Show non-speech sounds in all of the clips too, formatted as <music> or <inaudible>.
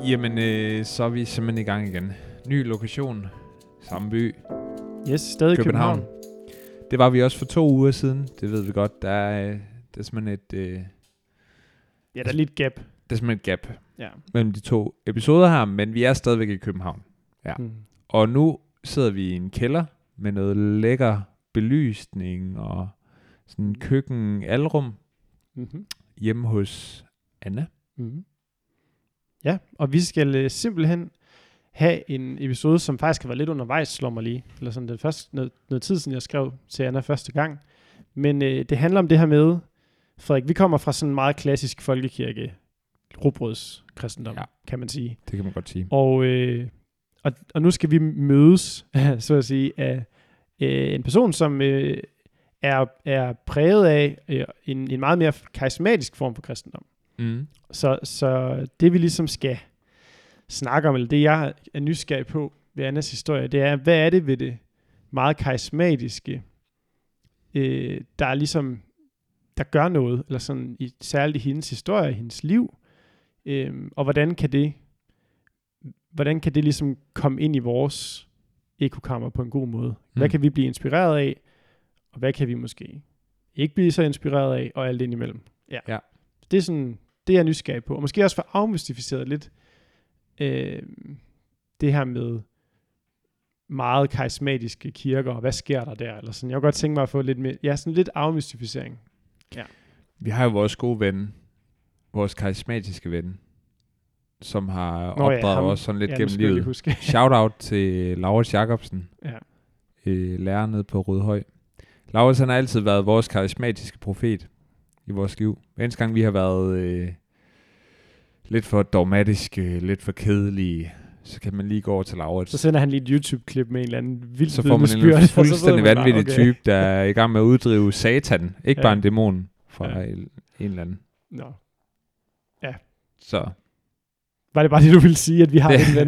Jamen, øh, så er vi simpelthen i gang igen. Ny lokation, samme by, Yes, stadig København. København. Det var vi også for to uger siden, det ved vi godt. Der er, øh, der er simpelthen et, øh, Ja, der er lidt gap. der er simpelthen et gap Ja. mellem de to episoder her, men vi er stadigvæk i København. Ja. Mm. Og nu sidder vi i en kælder med noget lækker belysning og sådan en køkken alrum Mm-hmm. hjemme hos Anna. Mm-hmm. Ja, og vi skal øh, simpelthen have en episode, som faktisk har været lidt undervejs, slår mig lige. Eller sådan, det er først noget, noget tid siden, jeg skrev til Anna første gang. Men øh, det handler om det her med, Frederik, vi kommer fra sådan en meget klassisk folkekirke, robrødskristendom, Ja. ja. kan man sige. Det kan man godt sige. Og, øh, og, og nu skal vi mødes, <laughs> så at sige, af øh, en person, som øh, er, er præget af øh, en, en meget mere karismatisk form for kristendom. Mm. Så, så det vi ligesom skal snakke om, eller det jeg er nysgerrig på ved Annas historie, det er, hvad er det ved det meget karismatiske, øh, der er ligesom, der gør noget, eller sådan i, særligt i hendes historie, i hendes liv, øh, og hvordan kan det, hvordan kan det ligesom komme ind i vores ekokammer på en god måde? Hvad Mm. kan vi blive inspireret af, og hvad kan vi måske ikke blive så inspireret af, og alt ind imellem. Ja. Ja. Det er sådan, det er jeg nysgerrig på. Og måske også for afmystificeret lidt øh, det her med meget karismatiske kirker, og hvad sker der der? Eller sådan. Jeg kunne godt tænke mig at få lidt mere, ja, sådan lidt afmystificering. Vi har jo vores gode ven, vores karismatiske ven, som har Nå ja, opdraget ham- os sådan lidt ja, gennem livet. <laughs> Shout out til Laurits Jacobsen, ja. øh, lærer nede på Rødhøj. Laurits han har altid været vores karismatiske profet i vores liv. Hver eneste gang vi har været øh, lidt for dogmatiske, lidt for kedelige, så kan man lige gå over til Laurits. Så sender han lige et YouTube-klip med en eller anden vild så får man en eller <laughs> ved fuldstændig vanvittig type, der er i gang med at uddrive satan. Ikke Ja. bare en dæmon fra Ja. en, en eller anden. Nå. Så Var det bare det, du ville sige, at vi har Det- en ven?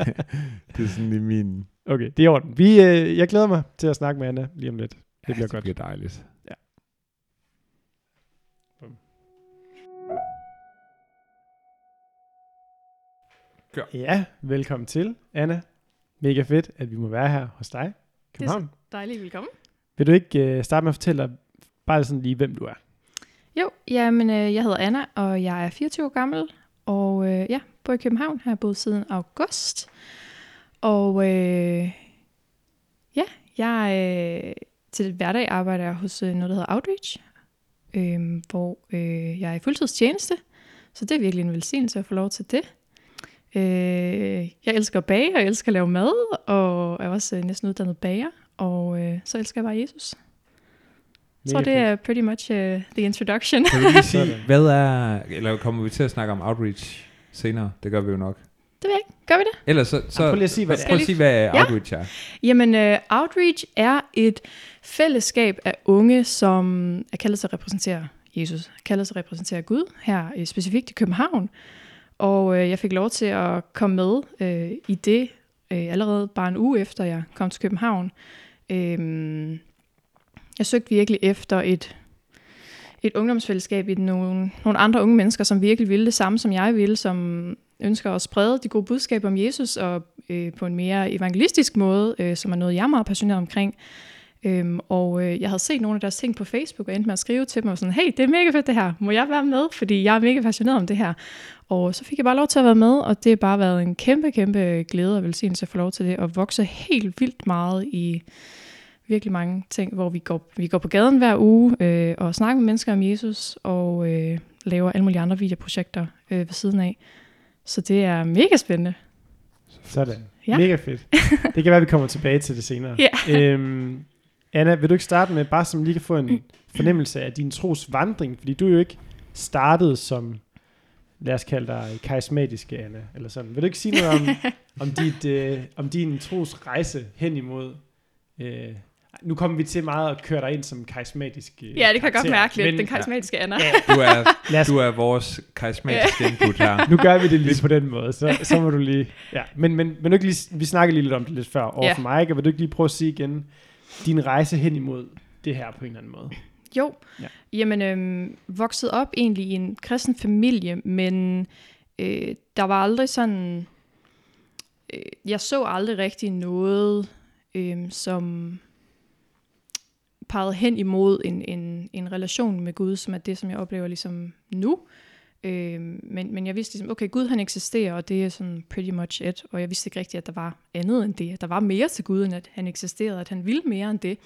<laughs> det er sådan i min... okay, det er i orden. Vi, øh, jeg glæder mig til at snakke med Anna lige om lidt. Det bliver det godt. bliver dejligt. Ja, velkommen til, Anna. Mega fedt, at vi må være her hos dig. København. Dejligt, velkommen. Vil du ikke uh, starte med at fortælle dig bare sådan lige, hvem du er? Jo, jamen, øh, jeg hedder Anna, og jeg er 24 år gammel, og øh, ja, bor i København, har jeg boet siden august. Og øh, ja, jeg øh, til hverdag arbejder jeg hos øh, noget, der hedder Outreach, øh, hvor øh, jeg er i fuldtidstjeneste, så det er virkelig en velsignelse at få lov til det. Øh, jeg elsker at bage, og jeg elsker at lave mad, og er også øh, næsten uddannet bager, og øh, så elsker jeg bare Jesus. Jeg tror, det er pretty much uh, the introduction. Kan du lige <laughs> sige, hvad er... Eller kommer vi til at snakke om outreach senere? Det gør vi jo nok. Det ved jeg ikke. Gør vi det? Ellers så... så prøv lige at sige, hvad prøv at sige, hvad Ja. outreach er. Jamen, uh, Outreach er et fællesskab af unge, som er kaldet til at repræsentere Jesus, kaldet til at repræsentere Gud, her specifikt i København. Og øh, jeg fik lov til at komme med øh, i det øh, allerede bare en uge efter, jeg kom til København. Øh, jeg søgte virkelig efter et, et ungdomsfællesskab i nogle, nogle andre unge mennesker, som virkelig ville det samme, som jeg ville, som ønsker at sprede de gode budskaber om Jesus, og øh, på en mere evangelistisk måde, øh, som er noget, jeg er meget passioneret omkring. Øhm, og øh, jeg havde set nogle af deres ting på Facebook, og endte med at skrive til dem, og sådan, hey, det er mega fedt det her, må jeg være med? Fordi jeg er mega passioneret om det her. Og så fik jeg bare lov til at være med, og det har bare været en kæmpe, kæmpe glæde og velsignelse at få lov til det, og vokse helt vildt meget i virkelig mange ting, hvor vi går, vi går på gaden hver uge øh, og snakker med mennesker om Jesus, og øh, laver alle mulige andre videoprojekter øh, ved siden af. Så det er mega spændende. Sådan. Ja. Mega fedt. <laughs> Det kan være, vi kommer tilbage til det senere. Ja. Øhm, Anna, vil du ikke starte med, bare som lige kan få en fornemmelse af din tros vandring? Fordi du er jo ikke startet som, lad os kalde dig karismatiske Anna, eller sådan. Vil du ikke sige noget om, <laughs> om, dit, øh, om din tros rejse hen imod... Øh, nu kommer vi til meget at køre dig ind som karismatisk øh, Ja, det kan jeg godt karakter, mærke lidt, men den karismatiske Anna. Ja, Du er, <laughs> du er vores karismatiske input her. nu gør vi det lige på den måde, så, så må du lige... Ja. Men, men, men du ikke lige, vi snakkede lige lidt om det lidt før over Ja. for mig, ikke? Og vil du ikke lige prøve at sige igen, din rejse hen imod det her på en eller anden måde? Jo, Ja. ja. jamen øhm, vokset op egentlig i en kristen familie, men øh, der var aldrig sådan... Øh, jeg så aldrig rigtig noget, øh, som pegede hen imod en, en, en relation med Gud, som er det, som jeg oplever ligesom nu. Øh, Øh, men, men jeg vidste ligesom, okay, Gud han eksisterer, og det er sådan pretty much it. Og jeg vidste ikke rigtigt, at der var andet end det. At der var mere til Gud, end at han eksisterede, at han ville mere end det.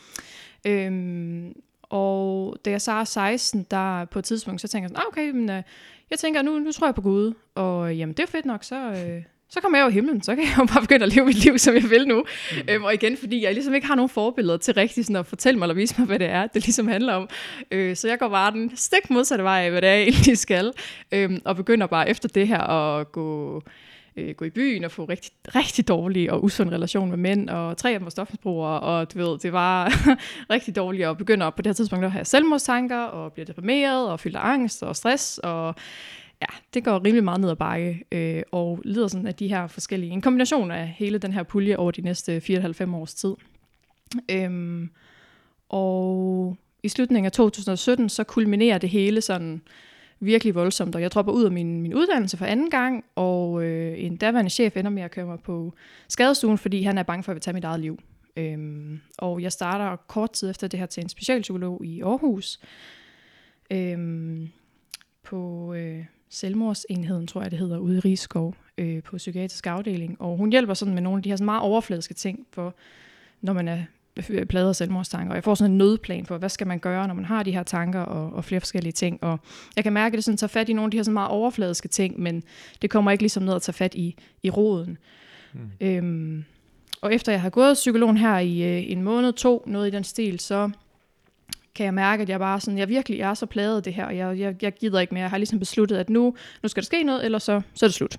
Øh, og da jeg så er 16, der på et tidspunkt, så tænker jeg sådan, ah, okay, men, øh, jeg tænker, nu, nu tror jeg på Gud, og jamen det er fedt nok, så, øh, så kommer jeg jo i himlen, så kan jeg jo bare begynde at leve mit liv, som jeg vil nu. Mm. Øhm, og igen, fordi jeg ligesom ikke har nogen forbilleder til rigtig sådan at fortælle mig eller vise mig, hvad det er, det ligesom handler om. Øh, så jeg går bare den stik modsatte vej af, hvad det er, jeg egentlig skal. Øh, og begynder bare efter det her at gå øh, gå i byen og få rigtig, rigtig dårlige og usund relation med mænd, og tre af dem var stofmisbrugere, og du ved, det var <laughs> rigtig dårligt, og begynder på det her tidspunkt at have selvmordstanker, og bliver deprimeret, og fyldt af angst og stress, og ja, det går rimelig meget ned ad bakke, øh, og lider sådan af de her forskellige, en kombination af hele den her pulje over de næste 4,5 års tid. Øhm, og i slutningen af 2017, så kulminerer det hele sådan virkelig voldsomt, og jeg dropper ud af min, min uddannelse for anden gang, og øh, en daværende chef ender med at køre mig på skadestuen, fordi han er bange for, at jeg vil tage mit eget liv. Øhm, og jeg starter kort tid efter det her til en specialpsykolog i Aarhus, øhm, på øh, selvmordsenheden, tror jeg det hedder, ude i Rigskov, øh, på psykiatrisk afdeling. Og hun hjælper sådan med nogle af de her sådan meget overfladiske ting, for når man er plader af selvmordstanker. Og jeg får sådan en nødplan for, hvad skal man gøre, når man har de her tanker og, og flere forskellige ting. Og jeg kan mærke, at det sådan tager fat i nogle af de her sådan meget overfladiske ting, men det kommer ikke ligesom ned at tage fat i, i roden. Mm. Øhm, og efter jeg har gået psykologen her i øh, en måned, to, noget i den stil, så kan jeg mærke, at jeg bare sådan, jeg virkelig er så plaget af det her, og jeg, jeg, jeg gider ikke mere. Jeg har ligesom besluttet, at nu, nu skal der ske noget, eller så, så er det slut.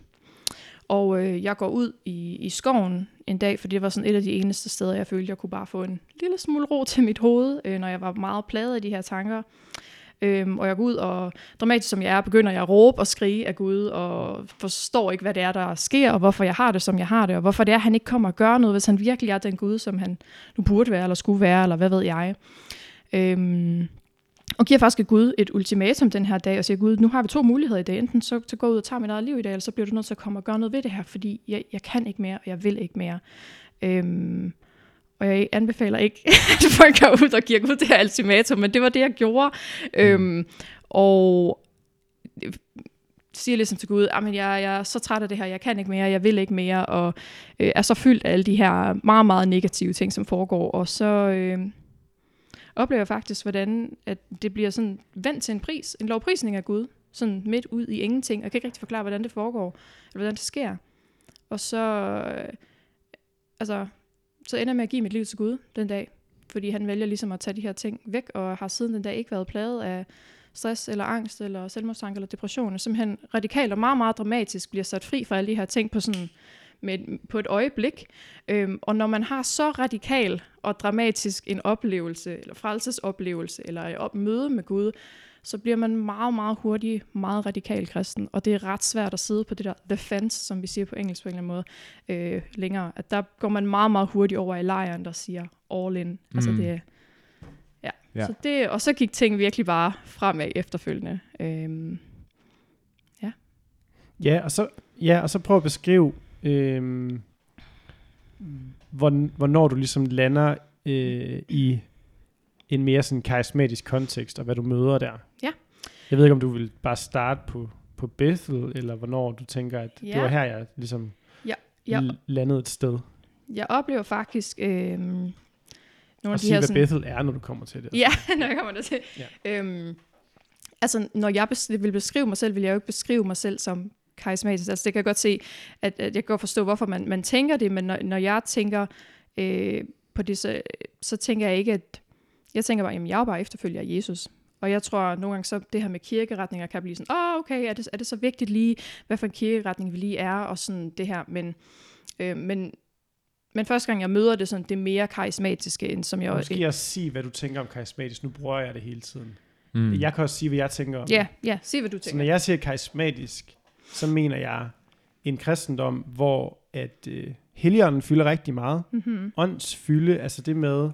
Og øh, jeg går ud i, i skoven en dag, for det var sådan et af de eneste steder, jeg følte, jeg kunne bare få en lille smule ro til mit hoved, øh, når jeg var meget plaget af de her tanker. Øhm, og jeg går ud, og dramatisk som jeg er, begynder jeg at råbe og skrige af Gud, og forstår ikke, hvad det er, der sker, og hvorfor jeg har det, som jeg har det, og hvorfor det er, at han ikke kommer og gør noget, hvis han virkelig er den Gud, som han nu burde være, eller skulle være, eller hvad ved jeg. Øhm, og giver faktisk Gud et ultimatum den her dag, og siger, Gud, nu har vi to muligheder i dag. Enten så, så går ud og tager mit eget liv i dag, eller så bliver du nødt til at komme og gøre noget ved det her, fordi jeg, jeg kan ikke mere, og jeg vil ikke mere. Øhm, og jeg anbefaler ikke, <laughs> at folk går ud og giver Gud det her ultimatum, men det var det, jeg gjorde. Øhm, og siger ligesom til Gud, at jeg, jeg er så træt af det her, jeg kan ikke mere, jeg vil ikke mere, og øh, er så fyldt af alle de her meget, meget negative ting, som foregår. Og så, øh, oplever jeg faktisk, hvordan at det bliver sådan vendt til en pris, en lovprisning af Gud, sådan midt ud i ingenting. Jeg kan ikke rigtig forklare, hvordan det foregår, eller hvordan det sker. Og så, øh, altså, så ender jeg med at give mit liv til Gud den dag, fordi han vælger ligesom at tage de her ting væk, og har siden den dag ikke været plaget af stress eller angst eller selvmordstanke eller depression, og simpelthen radikalt og meget, meget dramatisk bliver sat fri fra alle de her ting på sådan med, på et øjeblik. Øhm, og når man har så radikal og dramatisk en oplevelse, eller frelsesoplevelse, eller et op- møde med Gud, så bliver man meget, meget hurtigt meget radikal kristen. Og det er ret svært at sidde på det der the fence, som vi siger på engelsk på en eller anden måde, øh, længere. At der går man meget, meget hurtigt over i lejren, der siger all in. Altså, mm. Altså det, ja. ja. Så det, og så gik ting virkelig bare fremad efterfølgende. Øhm, ja. Ja, og så, ja, og så prøv at beskrive, øhm, hvornår du ligesom lander øh, i en mere sådan karismatisk kontekst, og hvad du møder der. Ja. Jeg ved ikke, om du vil bare starte på, på Bethel, eller hvornår du tænker, at ja. det var her, jeg ligesom ja. Ja. landede et sted. Jeg oplever faktisk... Øh, nogle og af de sige, her, hvad sådan, Bethel er, når du kommer til det. Ja, <laughs> når jeg kommer til. Ja. Øhm, altså, når jeg vil beskrive mig selv, vil jeg jo ikke beskrive mig selv som karismatisk. Altså det kan jeg godt se, at, at jeg kan godt forstå, hvorfor man, man tænker det, men når, når jeg tænker øh, på det, så, så tænker jeg ikke, at jeg tænker bare, jamen jeg er bare efterfølger af Jesus. Og jeg tror nogle gange så det her med kirkeretninger kan blive sådan, åh oh, okay, er det, er det så vigtigt lige, hvad for en kirkeretning vi lige er, og sådan det her. Men, øh, men, men første gang jeg møder det, sådan, det er mere karismatiske, end som jeg... Måske også sige, hvad du tænker om karismatisk. Nu bruger jeg det hele tiden. Mm. Jeg kan også sige, hvad jeg tænker om Ja, ja, sig hvad du tænker. Så når jeg siger karismatisk, så mener jeg en kristendom, hvor at øh, helligånden fylder rigtig meget. Mm-hmm. Ånds fylde, altså det med,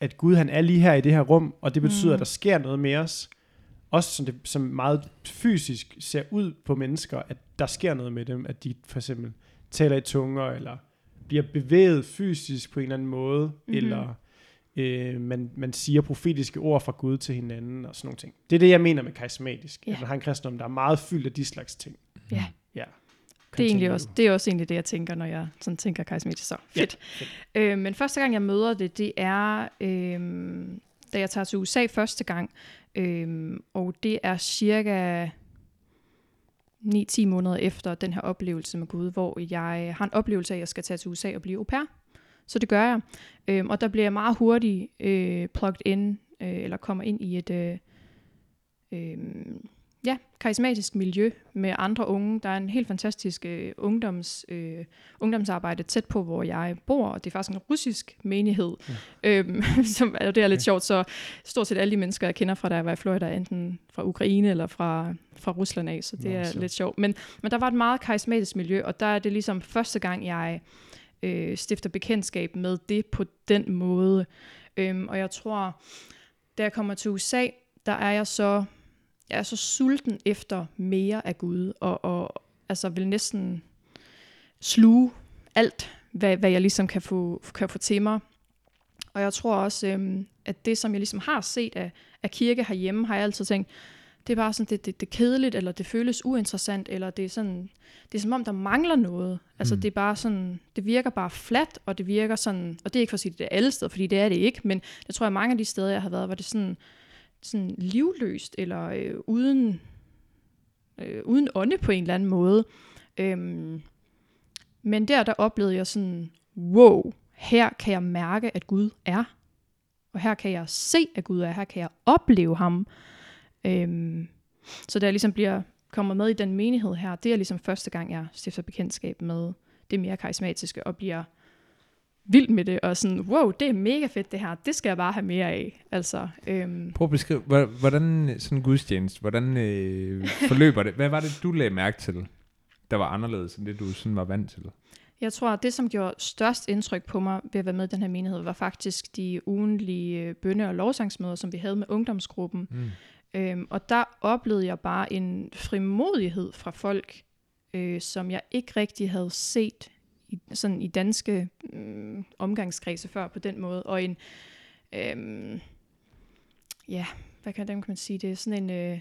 at Gud han er lige her i det her rum, og det betyder, mm. at der sker noget med os. også som, det, som meget fysisk ser ud på mennesker, at der sker noget med dem, at de for eksempel taler i tunger, eller bliver bevæget fysisk på en eller anden måde, Mhm. mm-hmm. eller øh, man, man siger profetiske ord fra Gud til hinanden, og sådan nogle ting. Det er det, jeg mener med karismatisk. Ja. At man har en kristendom, der er meget fyldt af de slags ting. Ja. Ja. Det er, egentlig også, det er også egentlig det, jeg tænker, når jeg sådan tænker karismatisk. Så fedt. Ja, Øh, men første gang, jeg møder det, det er, øh, da jeg tager til USA første gang. Øh, og det er cirka 9-10 måneder efter den her oplevelse med Gud, hvor jeg har en oplevelse af, at jeg skal tage til USA og blive au pair. Så det gør jeg. Øh, og der bliver jeg meget hurtigt øh, plugged in, øh, eller kommer ind i et... Øh, øh, ja, karismatisk miljø med andre unge. Der er en helt fantastisk øh, ungdoms, øh, ungdomsarbejde tæt på, hvor jeg bor, og det er faktisk en russisk menighed, ja. øhm, <laughs> som, og det er lidt Ja. sjovt, så stort set alle de mennesker, jeg kender fra da jeg var i Florida, er enten fra Ukraine eller fra, fra Rusland af, så det Nå, er så. lidt sjovt. Men, men der var et meget karismatisk miljø, og der er det ligesom første gang, jeg øh, stifter bekendtskab med det på den måde. Øhm, og jeg tror, da jeg kommer til USA, der er jeg så jeg er så sulten efter mere af Gud, og, og altså vil næsten sluge alt, hvad, hvad jeg ligesom kan få, kan få til mig. Og jeg tror også, øhm, at det, som jeg ligesom har set af, af kirke herhjemme, har jeg altid tænkt, det er bare sådan, det, det, det er kedeligt, eller det føles uinteressant, eller det er sådan, det er som om, der mangler noget. Altså, Mm. det er bare sådan, det virker bare flat, og det virker sådan, og det er ikke for at sige, at det er alle steder, fordi det er det ikke, men jeg tror, at mange af de steder, jeg har været, var det sådan, sådan livløst, eller øh, uden, øh, uden ånde på en eller anden måde. Øhm, men der, der oplevede jeg sådan, wow, her kan jeg mærke, at Gud er. Og her kan jeg se, at Gud er. Her kan jeg opleve ham. Øhm, så da jeg ligesom bliver kommer med i den menighed her, det er ligesom første gang, jeg stifter bekendtskab med det mere karismatiske, og bliver vild med det, og sådan, wow, det er mega fedt det her, det skal jeg bare have mere af. Altså, øhm, Prøv at beskrive, hvor- hvordan sådan en gudstjeneste, hvordan øh, <laughs> forløber det? Hvad var det, du lagde mærke til, der var anderledes end det, du sådan var vant til? Jeg tror, at det, som gjorde størst indtryk på mig ved at være med i den her menighed, var faktisk de ugentlige øh, bønne- og lovsangsmøder, som vi havde med ungdomsgruppen. Mm. Øhm, og der oplevede jeg bare en frimodighed fra folk, øh, som jeg ikke rigtig havde set i, sådan i danske øh, omgangskredse før på den måde. Og en, øh, ja, hvad kan, dem kan man sige, det er sådan en, øh,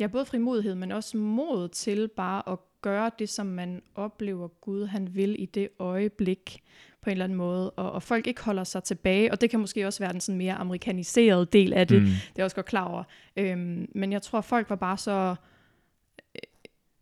ja, både frimodighed, men også mod til bare at gøre det, som man oplever Gud, han vil i det øjeblik på en eller anden måde, og, og folk ikke holder sig tilbage, og det kan måske også være den sådan mere amerikaniserede del af det, Mm. det er jeg også godt klar over. Øhm, men jeg tror, folk var bare så... øh,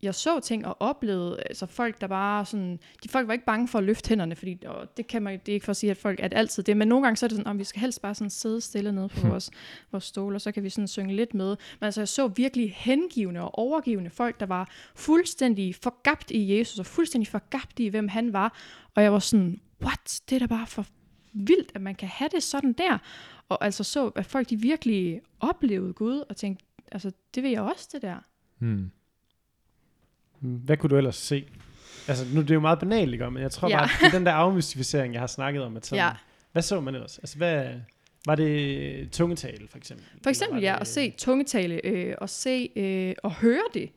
Jeg så ting og oplevede, altså folk, der bare sådan... De folk var ikke bange for at løfte hænderne, fordi og det kan man det er ikke for at sige, at folk er altid det, men nogle gange så er det sådan, at vi skal helst bare sådan sidde stille nede på vores, vores stol, og så kan vi sådan synge lidt med. Men altså, jeg så virkelig hengivende og overgivende folk, der var fuldstændig forgabt i Jesus, og fuldstændig forgabt i, hvem han var. Og jeg var sådan, what? Det er da bare for vildt, at man kan have det sådan der. Og altså så, at folk de virkelig oplevede Gud, og tænkte, altså det vil jeg også, det der. Mm. Mm, Hvad kunne du ellers se? Altså, nu det er jo meget banalt, ikke? men jeg tror Ja. bare, det er den der afmystificering, jeg har snakket om. At sådan, Ja. Hvad så man ellers? Altså, hvad, var det tungetale, for eksempel? For eksempel ja, var at det- se tungetale, øh, og se øh, og høre det.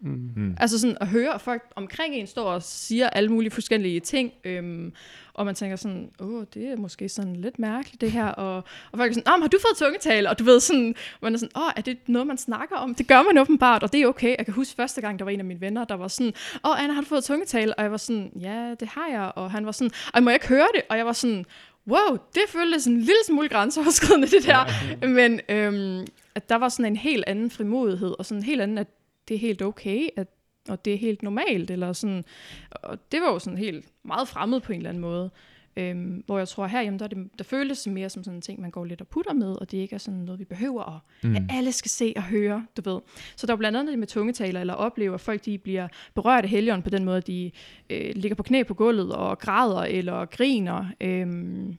Mm. Mm. Altså sådan at høre, at folk omkring en står og siger alle mulige forskellige ting, øhm, og man tænker sådan, åh, det er måske sådan lidt mærkeligt det her, og, og folk er sådan, åh, har du fået tungetale? Og du ved sådan, man er sådan, åh, er det noget, man snakker om? Det gør man åbenbart, og det er okay. Jeg kan huske første gang, der var en af mine venner, der var sådan, åh, Anna, har du fået tungetale? Og jeg var sådan, ja, det har jeg, og han var sådan, ej, må jeg ikke høre det? Og jeg var sådan, wow, det føltes sådan en lille smule grænseoverskridende, det der. Men øhm, at der var sådan en helt anden frimodighed, og sådan en helt anden, at det er helt okay, at, og det er helt normalt, eller sådan, og det var jo sådan helt meget fremmed på en eller anden måde. Øhm, hvor jeg tror herhjemme, der, er det, der føles det mere som sådan en ting, man går lidt og putter med, og det ikke er sådan noget, vi behøver, og mm. at alle skal se og høre, du ved. Så der er blandt andet det med tungetaler, eller oplever, at folk de bliver berørt af helgen på den måde, at de øh, ligger på knæ på gulvet og græder, eller griner, øhm,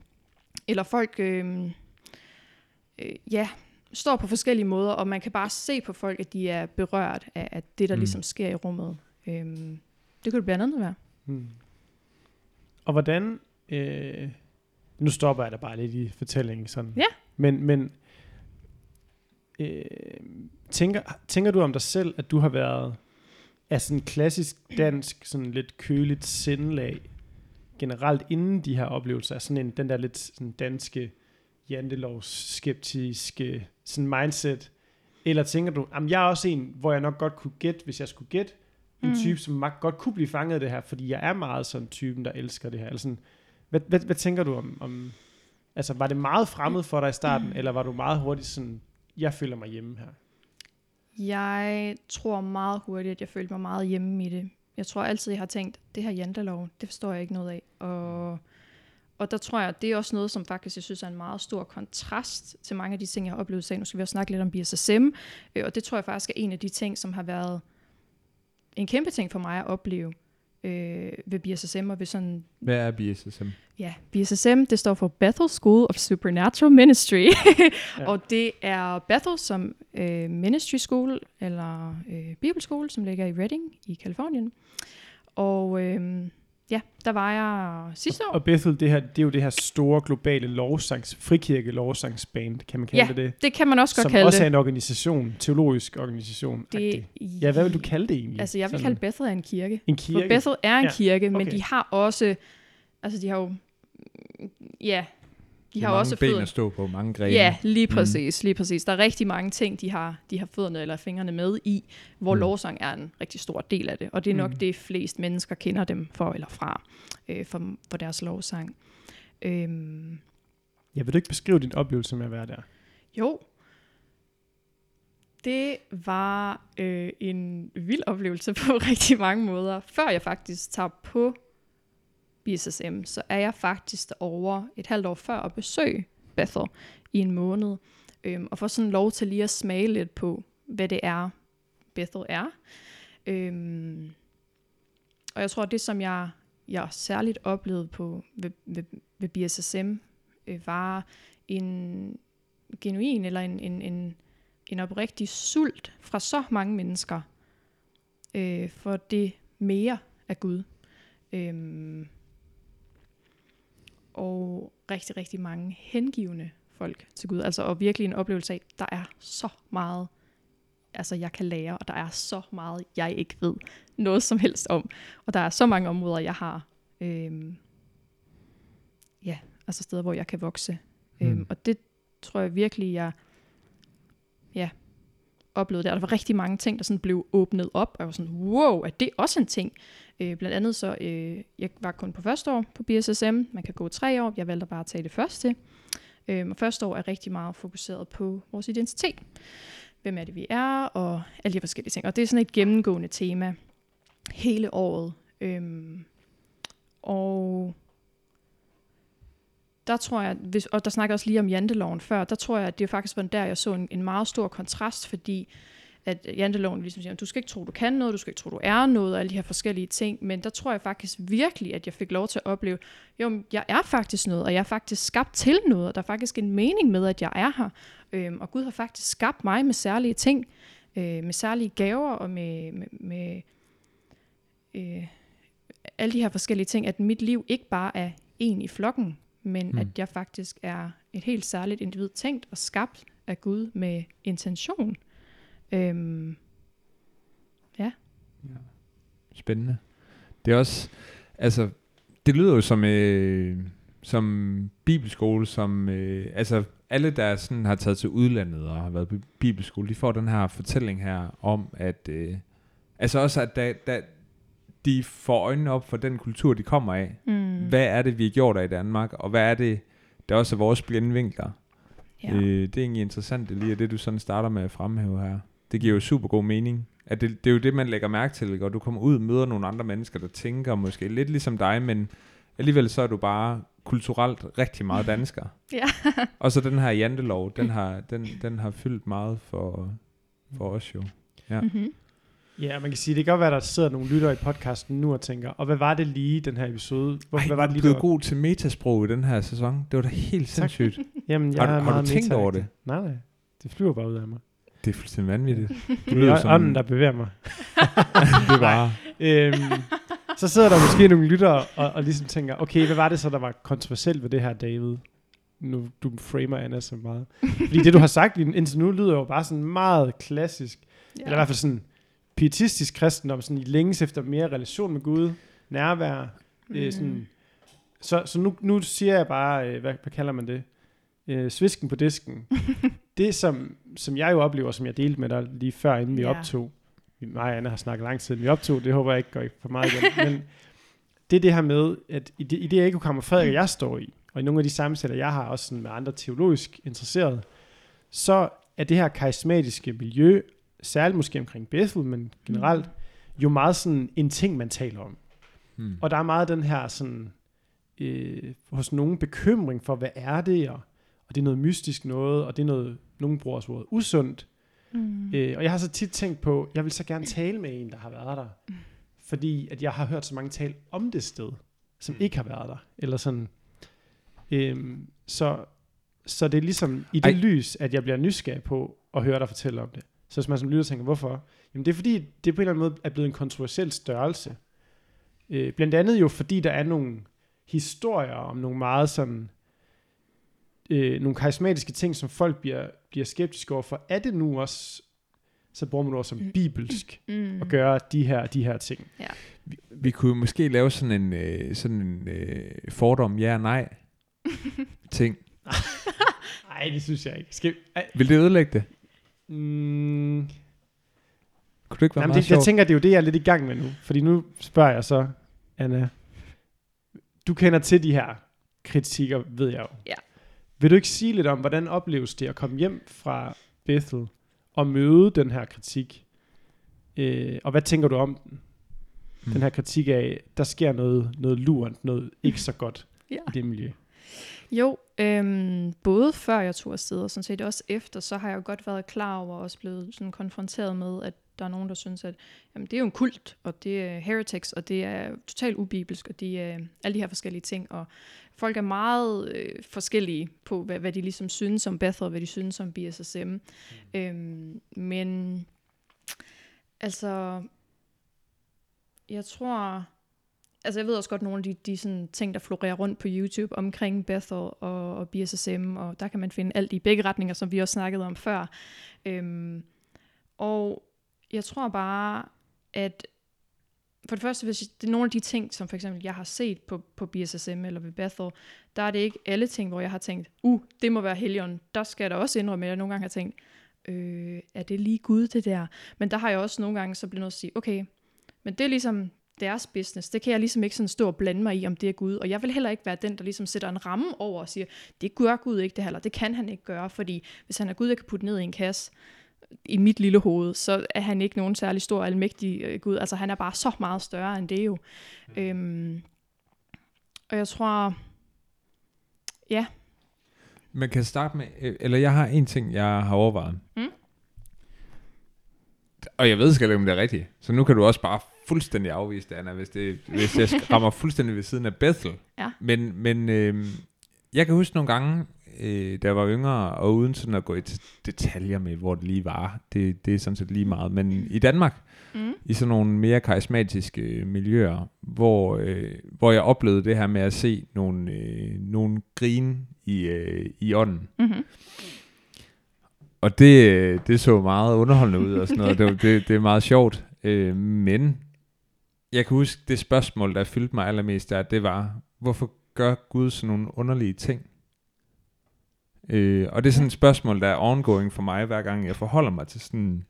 eller folk, øhm, øh, ja, står på forskellige måder, og man kan bare se på folk, at de er berørt af, af det, der Mm. ligesom sker i rummet. Øhm, det kunne det blandt andet være. Mm. Og hvordan... Øh, nu stopper jeg da bare lidt i fortællingen sådan. Ja. Men, men øh, tænker, tænker du om dig selv, at du har været af sådan klassisk dansk, sådan lidt køligt sindelag, generelt inden de her oplevelser, er sådan en, den der lidt sådan danske, jantelovs skeptiske sådan mindset, eller tænker du, jamen jeg er også en, hvor jeg nok godt kunne gætte, hvis jeg skulle gætte, en Mm. type, som mag- godt kunne blive fanget af det her, fordi jeg er meget sådan typen, der elsker det her. Eller sådan, hvad, hvad, hvad tænker du om, om, altså var det meget fremmed for dig i starten, eller var du meget hurtigt sådan, jeg føler mig hjemme her? Jeg tror meget hurtigt, at jeg følte mig meget hjemme i det. Jeg tror altid, jeg har tænkt, det her jantelov, det forstår jeg ikke noget af. Og, og der tror jeg, at det er også noget, som faktisk jeg synes er en meget stor kontrast til mange af de ting, jeg har oplevet i sagen. Nu skal vi også snakke lidt om BSSM, øh, og det tror jeg faktisk er en af de ting, som har været en kæmpe ting for mig at opleve øh, ved BSSM og ved sådan Hvad er BSSM? Ja, BSSM, det står for Bethel School of Supernatural Ministry. <laughs> Ja. Og det er Bethel som øh, ministry school, eller øh, bibelskole, som ligger i Redding i Kalifornien. Og øh, ja, der var jeg sidste år. Og Bethel, det, her, det er jo det her store globale lovsangs, frikirke lovsangsband, kan man kalde Ja, det det? Det kan man også godt Som kalde også er det. en organisation, teologisk organisation. det. Ja, hvad vil du kalde det egentlig? Altså, jeg vil Sådan kalde Bethel en kirke. en For kirke. Bethel er en Ja, kirke, men okay. de har også... Altså, de har jo... Ja, de har mange også ben fødder. at stå på, mange grene. Ja, lige Mm. præcis, lige præcis. Der er rigtig mange ting, de har, de har fødderne eller fingrene med i, hvor Mm. mm. lovsang er en rigtig stor del af det. Og det er nok Mm. det, flest mennesker kender dem for eller fra, øh, for, for deres lovsang. Øhm, Jeg vil du ikke beskrive din oplevelse med at være der? jo, det var øh, en vild oplevelse <laughs> på rigtig mange måder. Før jeg faktisk tager på BSSM, så er jeg faktisk over et halvt år før at besøge Bethel i en måned. Øhm, og får sådan lov til lige at smage lidt på, hvad det er, Bethel er. Øhm, og jeg tror, det som jeg, jeg særligt oplevede på ved, ved, ved BSSM, øh, var en genuin eller en, en, en, en oprigtig sult fra så mange mennesker øh, for det mere af Gud. Øhm, og rigtig, rigtig mange hengivende folk til Gud. Altså, og virkelig en oplevelse af, der er så meget, altså jeg kan lære, og der er så meget, jeg ikke ved noget som helst om. Og der er så mange områder, jeg har, øhm, ja, altså steder, hvor jeg kan vokse. Mm. Øhm, og det tror jeg virkelig, jeg ja, oplevede der. Der var rigtig mange ting, der sådan blev åbnet op, og jeg var sådan, wow, er det også en ting? Øh, blandt andet så, øh, jeg var kun på første år på BSSM, man kan gå tre år, jeg valgte bare at tage det første. Øh, og første år er rigtig meget fokuseret på vores identitet. Hvem er det, vi er, og alle de forskellige ting. Og det er sådan et gennemgående tema hele året. Øh, og der tror jeg, hvis, og der snakker også lige om janteloven før, der tror jeg, at det faktisk var der, jeg så en, en meget stor kontrast, fordi at janteloven ligesom siger, du skal ikke tro, du kan noget, du skal ikke tro, du er noget, og alle de her forskellige ting, men der tror jeg faktisk virkelig, at jeg fik lov til at opleve, jo, jeg er faktisk noget, og jeg er faktisk skabt til noget, og der er faktisk en mening med, at jeg er her, øhm, og Gud har faktisk skabt mig med særlige ting, øh, med særlige gaver, og med, med, med øh, alle de her forskellige ting, at mit liv ikke bare er en i flokken, men Mm. at jeg faktisk er et helt særligt individ, tænkt og skabt af Gud med intention. Øhm, Spændende. Det er også, altså, det lyder jo som, øh, som bibelskole, som, øh, altså, alle, der sådan har taget til udlandet og har været på bibelskole, de får den her fortælling her om, at, øh, altså også, at da, da de får øjnene op for den kultur, de kommer af. mm, Hvad er det, vi har gjort af i Danmark, og hvad er det, der også er vores blinde vinkler? ja. Øh, det er egentlig interessant, det lige er det, du sådan starter med at fremhæve her. Det giver jo super god mening. At det, det er jo det, man lægger mærke til, og du kommer ud og møder nogle andre mennesker, der tænker måske lidt ligesom dig, men alligevel så er du bare kulturelt rigtig meget <laughs> dansker. Ja. og så den her jantelov, den har, den, den har fyldt meget for, for os jo. Ja. Mm-hmm. Ja, man kan sige, det kan godt være, der sidder nogle lyttere i podcasten nu og tænker, og hvad var det lige, den her episode? Hvor, Ej, hvad var det lige, du er god til metasprog i den her sæson. Det var da helt Tak. sindssygt. <laughs> Jamen, jeg Har du- er har du meget tænkt over meta-agtig. Nej, nej. Det flyver bare ud af mig. Det er fuldstændig vanvittigt. <laughs> Det Du lyder er som, ånden, der bevæger mig. <laughs> det bare... øhm, så sidder der måske nogle lyttere og, og ligesom tænker, okay, hvad var det så, der var kontroversielt ved det her, David? nu du framer Anna så meget. Fordi det, du har sagt indtil nu, lyder jo bare sådan meget klassisk, ja. eller i hvert fald sådan pietistisk kristendom, sådan i længes efter mere relation med Gud, nærvær, mm. øh, sådan. Så, så nu, nu siger jeg bare, øh, hvad, hvad kalder man det? Øh, svisken på disken. <laughs> det, som, som jeg jo oplever, som jeg delte med dig lige før, inden vi ja. optog, mig og Anna har snakket lang tid, vi optog, det håber jeg ikke går for meget igen, men <laughs> det er det her med, at i det, i det ekokammer Frederik og jeg står i, og i nogle af de samtaler, jeg har også sådan med andre teologisk interesserede, så er det her karismatiske miljø, særligt måske omkring Bethel, men generelt, mm. jo meget sådan en ting, man taler om. Mm. Og der er meget den her sådan, øh, hos nogen bekymring for, hvad er det, og, og det er noget mystisk noget, og det er noget, nogen bruger også ordet usundt. Mm. Øh, og jeg har så tit tænkt på, jeg vil så gerne tale med en, der har været der. Mm. Fordi at jeg har hørt så mange tale om det sted, som mm. ikke har været der. Eller sådan. Øhm, så, så det er ligesom i det Ej. lys, at jeg bliver nysgerrig på at høre dig fortælle om det. Så hvis man som lytter tænker, hvorfor? Jamen det er fordi, det på en eller anden måde er blevet en kontroversiel størrelse. Øh, blandt andet jo fordi, der er nogle historier om nogle meget sådan, øh, nogle karismatiske ting, som folk bliver, bliver skeptiske over for. Er det nu også, så bruger man det også som mm. bibelsk, mm. at gøre de her, de her ting. Ja. Vi, vi kunne måske lave sådan en, øh, sådan en øh, fordom ja og nej <laughs> ting. <laughs> Nej, det synes jeg ikke. Skal, Vil det ødelægge det? Mm, kunne det ikke være Jamen, meget det, Jeg tænker, det er jo det, jeg er lidt i gang med nu. Fordi nu spørger jeg så, Anna, du kender til de her kritikker, ved jeg jo. Ja. Vil du ikke sige lidt om, hvordan opleves det at komme hjem fra Bethel og møde den her kritik? Øh, og hvad tænker du om den? Hmm. Den her kritik af, der sker noget, noget lurent, noget ikke så godt ja. i det miljø. Jo, øhm, både før jeg tog afsted, og sådan set også efter, så har jeg jo godt været klar over, og også blevet sådan konfronteret med, at der er nogen, der synes, at jamen, det er jo en kult, og det er heretics, og det er totalt ubibelsk, og det er alle de her forskellige ting, og folk er meget øh, forskellige på, hvad, hvad de ligesom synes om Bethel, og hvad de synes om BSSM. Mm. Øhm, men altså, jeg tror, altså jeg ved også godt nogle af de, de sådan ting, der florerer rundt på YouTube omkring Bethel og, og BSSM, og der kan man finde alt i begge retninger, som vi også snakkede om før. Øhm, og jeg tror bare, at for det første, hvis det er nogle af de ting, som for eksempel jeg har set på, på BSSM eller ved Bethel, der er det ikke alle ting, hvor jeg har tænkt, uh, det må være Helion. Der skal der også indrømme, at jeg nogle gange har tænkt, øh, er det lige Gud det der? Men der har jeg også nogle gange så blevet nødt til at sige, okay, men det er ligesom deres business. Det kan jeg ligesom ikke sådan stå og blande mig i, om det er Gud. Og jeg vil heller ikke være den, der ligesom sætter en ramme over og siger, det gør Gud ikke det heller. Det kan han ikke gøre, fordi hvis han er Gud, jeg kan putte ned i en kasse, i mit lille hoved, så er han ikke nogen særlig stor almægtig øh, Gud. Altså han er bare så meget større end det jo. Mm. Øhm, og jeg tror, ja. Man kan starte med, øh, eller jeg har en ting, jeg har overvejet. Mm? Og jeg ved ikke, om det er rigtigt. Så nu kan du også bare fuldstændig afvise det, Anna, hvis, det, hvis jeg rammer fuldstændig ved siden af Bethel. Ja. Men, men øh, jeg kan huske nogle gange, øh, da jeg var yngre, og uden sådan at gå i detaljer med, hvor det lige var, det, det er sådan set lige meget, men i Danmark, mm. i sådan nogle mere karismatiske miljøer, hvor, øh, hvor jeg oplevede det her med at se nogle, øh, nogle grine i, øh, i ånden. Mm-hmm. Og det, det så meget underholdende ud og sådan noget. Det, det, det er meget sjovt. Øh, men jeg kan huske, det spørgsmål, der fyldte mig allermest, der, det var, hvorfor gør Gud sådan nogle underlige ting? Øh, og det er sådan et spørgsmål, der er ongoing for mig, hver gang jeg forholder mig til sådan,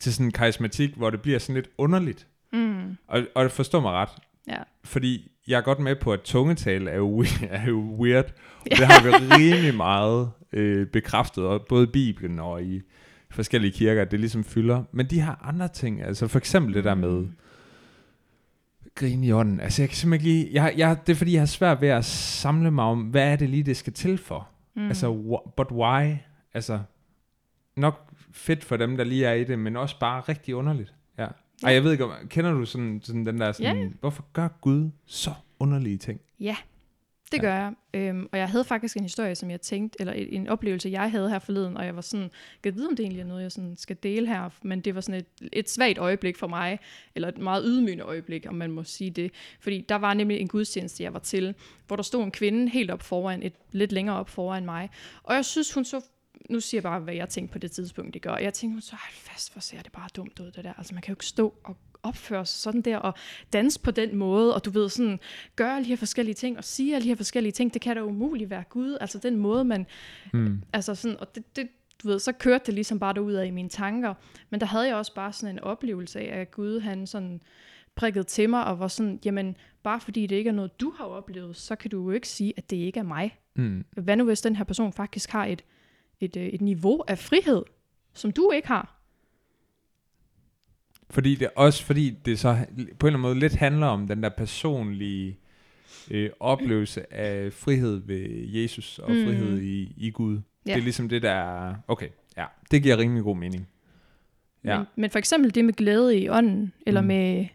til sådan en karismatik, hvor det bliver sådan lidt underligt. Mm. Og, og det forstår mig ret. Ja. Fordi jeg er godt med på, at tungetale er jo, <laughs> er jo weird. Og det har vi rimelig meget øh, bekræftet, og både i Bibelen og i forskellige kirker, at det ligesom fylder. Men de har andre ting, altså for eksempel det der med mm. Grin i ånden. Altså jeg kan simpelthen ikke lige, jeg, jeg, det er fordi, jeg har svært ved at samle mig om, hvad er det lige, det skal til for. Mm. Altså, but why? Altså, nok fedt for dem, der lige er i det, men også bare rigtig underligt. Ja. ja. Ej, jeg ved ikke, kender du sådan, sådan den der, sådan, yeah. hvorfor gør Gud så underlige ting? Ja, Det Ja. gør jeg. Øhm, og jeg havde faktisk en historie, som jeg tænkte, eller en, en oplevelse, jeg havde her forleden, og jeg var sådan, jeg vide, om det egentlig er noget, jeg sådan skal dele her, men det var sådan et, et svagt øjeblik for mig, eller et meget ydmygende øjeblik, om man må sige det. Fordi der var nemlig en gudstjeneste, jeg var til, hvor der stod en kvinde helt op foran, et lidt længere op foran mig, og jeg synes, hun så nu siger jeg bare, hvad jeg tænkte på det tidspunkt, det gør. Jeg tænkte, hun så hold fast, hvor ser det bare dumt ud, det der. Altså, man kan jo ikke stå og opføre sig sådan der, og danse på den måde, og du ved sådan, gøre alle de her forskellige ting, og sige alle de her forskellige ting, det kan da umuligt være Gud. Altså den måde, man, Mm. altså sådan, og det, det, du ved, så kørte det ligesom bare derud af i mine tanker. Men der havde jeg også bare sådan en oplevelse af, at Gud, han sådan prikkede til mig, og var sådan, jamen, bare fordi det ikke er noget, du har oplevet, så kan du jo ikke sige, at det ikke er mig. Mm. Hvad nu, hvis den her person faktisk har et, et, øh, et niveau af frihed, som du ikke har? Fordi det også fordi det så på en eller anden måde lidt handler om den der personlige øh, oplevelse af frihed ved Jesus og Mm. frihed i, i Gud. Ja. Det er ligesom det der er- okay, ja, det giver rimelig god mening. Ja. Men, men for eksempel det med glæde i ånden, eller. Mm. med,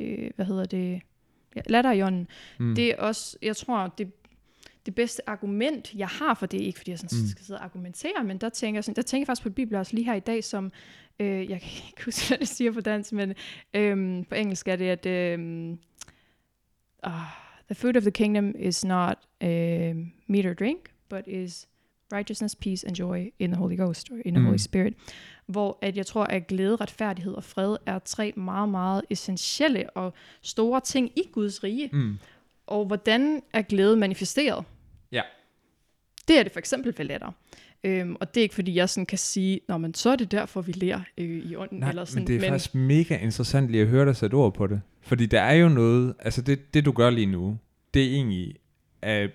øh, hvad hedder det, ja, latter i ånden, Mm. det er også, jeg tror, det, det bedste argument, jeg har for det, ikke fordi jeg sådan Mm. skal sidde og argumentere, men der tænker, jeg sådan, der tænker jeg faktisk på et bibelvers lige her i dag, som, øh, jeg kan ikke <laughs> huske, hvad det siger på dansk, men øh, på engelsk er det, at øh, uh, the fruit of the kingdom is not uh, meat or drink, but is righteousness, peace and joy in the Holy Ghost, or in the Mm. Holy Spirit. Hvor at jeg tror, at glæde, retfærdighed og fred er tre meget, meget essentielle og store ting i Guds rige. Mm. Og hvordan er glæde manifesteret? Ja. Det er det for eksempel ved latter. Øhm, og det er ikke fordi, jeg sådan kan sige, Nå, men så er det derfor, vi lærer øh, i ånden. Nej, eller sådan. men det er men... faktisk mega interessant lige at høre dig sætte ord på det. Fordi der er jo noget, altså det, det du gør lige nu, det er egentlig at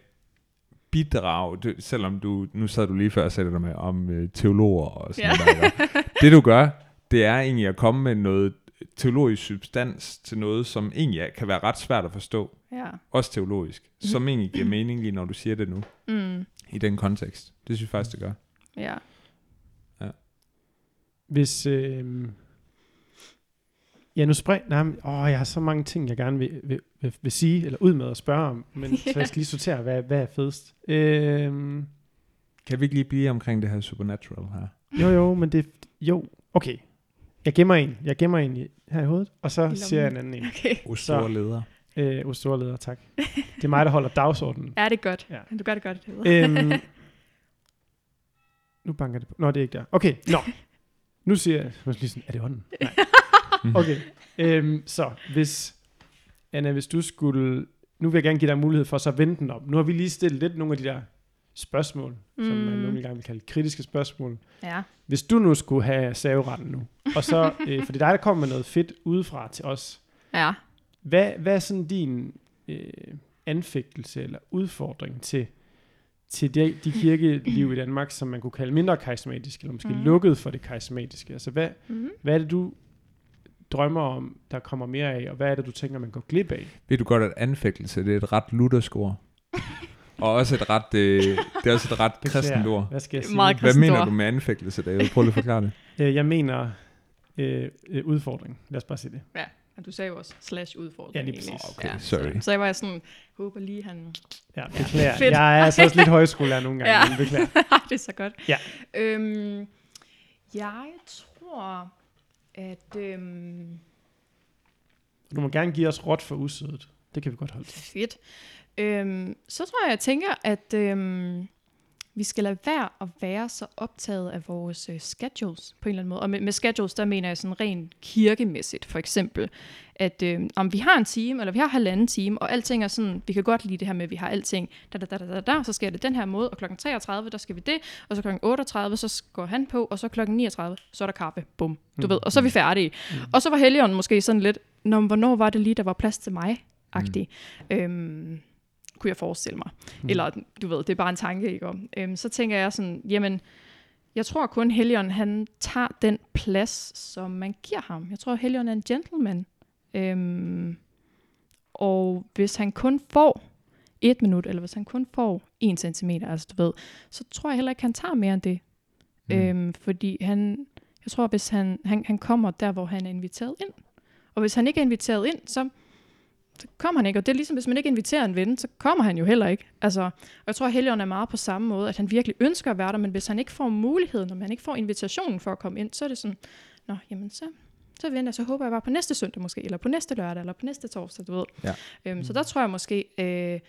bidrage, det, selvom du, nu sad du lige før og sagde dig med om øh, teologer og sådan Ja. noget. Der, det du gør, det er egentlig at komme med noget teologisk substans til noget, som egentlig kan være ret svært at forstå, Ja. også teologisk, som <clears throat> egentlig giver mening lige når du siger det nu, Mm, i den kontekst. Det synes jeg faktisk, det gør. ja. Hvis... Øh, ja, nu spring... Nej, men, åh, jeg har så mange ting, jeg gerne vil, vil, vil, vil sige, eller ud med at spørge om, men <laughs> så jeg skal lige sortere, hvad, hvad er fedest. Øh, Kan vi ikke lige blive omkring det her supernatural her? jo, jo, men det... Jo, okay. Jeg gemmer en. Jeg gemmer en i, her i hovedet, og så siger jeg en anden en. Okay. O store leder. Øh, hos store leder, tak. <laughs> Det er mig, der holder dagsordenen. Ja, det er godt. Ja. Du gør det godt. Det øhm, <laughs> nu banker det på. Nå, det er ikke der. Okay, nå. Nu siger jeg, jeg lige sådan, er det hånden? Nej. <laughs> Okay, øhm, så hvis, Anna, hvis du skulle, nu vil jeg gerne give dig mulighed for så at vende den op. Nu har vi lige stillet lidt nogle af de der spørgsmål, mm. som man Mm. nogle gange vil kalde kritiske spørgsmål. ja. Hvis du nu skulle have saveretten nu, og så, <laughs> øh, for det er dig, der kommer med noget fedt udefra til os, Ja. hvad, hvad er sådan din øh, anfægtelse eller udfordring til, til de, de kirkeliv i Danmark, som man kunne kalde mindre karismatisk, eller måske mm. Lukket for det karismatiske? Altså, hvad, Mm-hmm. hvad er det, du drømmer om, der kommer mere af, og hvad er det, du tænker, man går glip af? Ved du godt, at anfægtelse, det er et ret luthersk ord. Og også et ret, øh, det er også et ret kristent ord. Hvad skal jeg sige? Meget Hvad mener ord. du med anfægtelse, David? Prøv lige at forklare det. <laughs> Øh, Jeg mener øh, øh, udfordring. Lad os bare sige det. Og du sagde jo også slash udfordring. Ja, lige præcis. Okay, sorry. Så, jeg var sådan, håber lige, han... Ja, beklager. fedt. jeg er altså også lidt højskolelærer nogle gange, Ja. men beklager. <laughs> det er så godt. Ja. Øhm, jeg tror, at... Øhm, Du må gerne give os råt for usødet. Det kan vi godt holde til. fedt. Øhm, så tror jeg, jeg tænker, at øhm, vi skal lade være at være så optaget af vores øh, schedules på en eller anden måde. Og med, med schedules, der mener jeg sådan rent kirkemæssigt, for eksempel. At øh, om vi har en time, eller vi har halvanden time, og alting er sådan, vi kan godt lide det her med, at vi har alting, da, da, da, da, da, da, så sker det den her måde, og klokken 33, der skal vi det, og så klokken 38, så går han på, og så klokken 39, så er der kaffe, bum, du Mm. ved, og så er vi færdige. Mm. Og så var Helion måske sådan lidt, Nå, hvornår var det lige, der var plads til mig? Agtig. Mm. Øhm, kunne jeg forestille mig. Mm. Eller, du ved, det er bare en tanke, ikke? om. Øhm, så tænker jeg sådan, jamen, jeg tror kun Helion, han tager den plads, som man giver ham. Jeg tror, Helion er en gentleman. Øhm, og hvis han kun får et minut, eller hvis han kun får en centimeter, altså du ved, så tror jeg heller ikke, han tager mere end det. Mm. Øhm, fordi han, jeg tror, hvis han, han, han kommer der, hvor han er inviteret ind. Og hvis han ikke er inviteret ind, så så kommer han ikke. Og det er ligesom, hvis man ikke inviterer en ven, så kommer han jo heller ikke. Altså, og jeg tror, at Helion er meget på samme måde, at han virkelig ønsker at være der, men hvis han ikke får muligheden, når han ikke får invitationen for at komme ind, så er det sådan, nå, jamen så, så venter jeg, så håber jeg bare på næste søndag måske, eller på næste lørdag, eller på næste torsdag, du ved. Ja. Øhm, så der tror jeg måske, øh,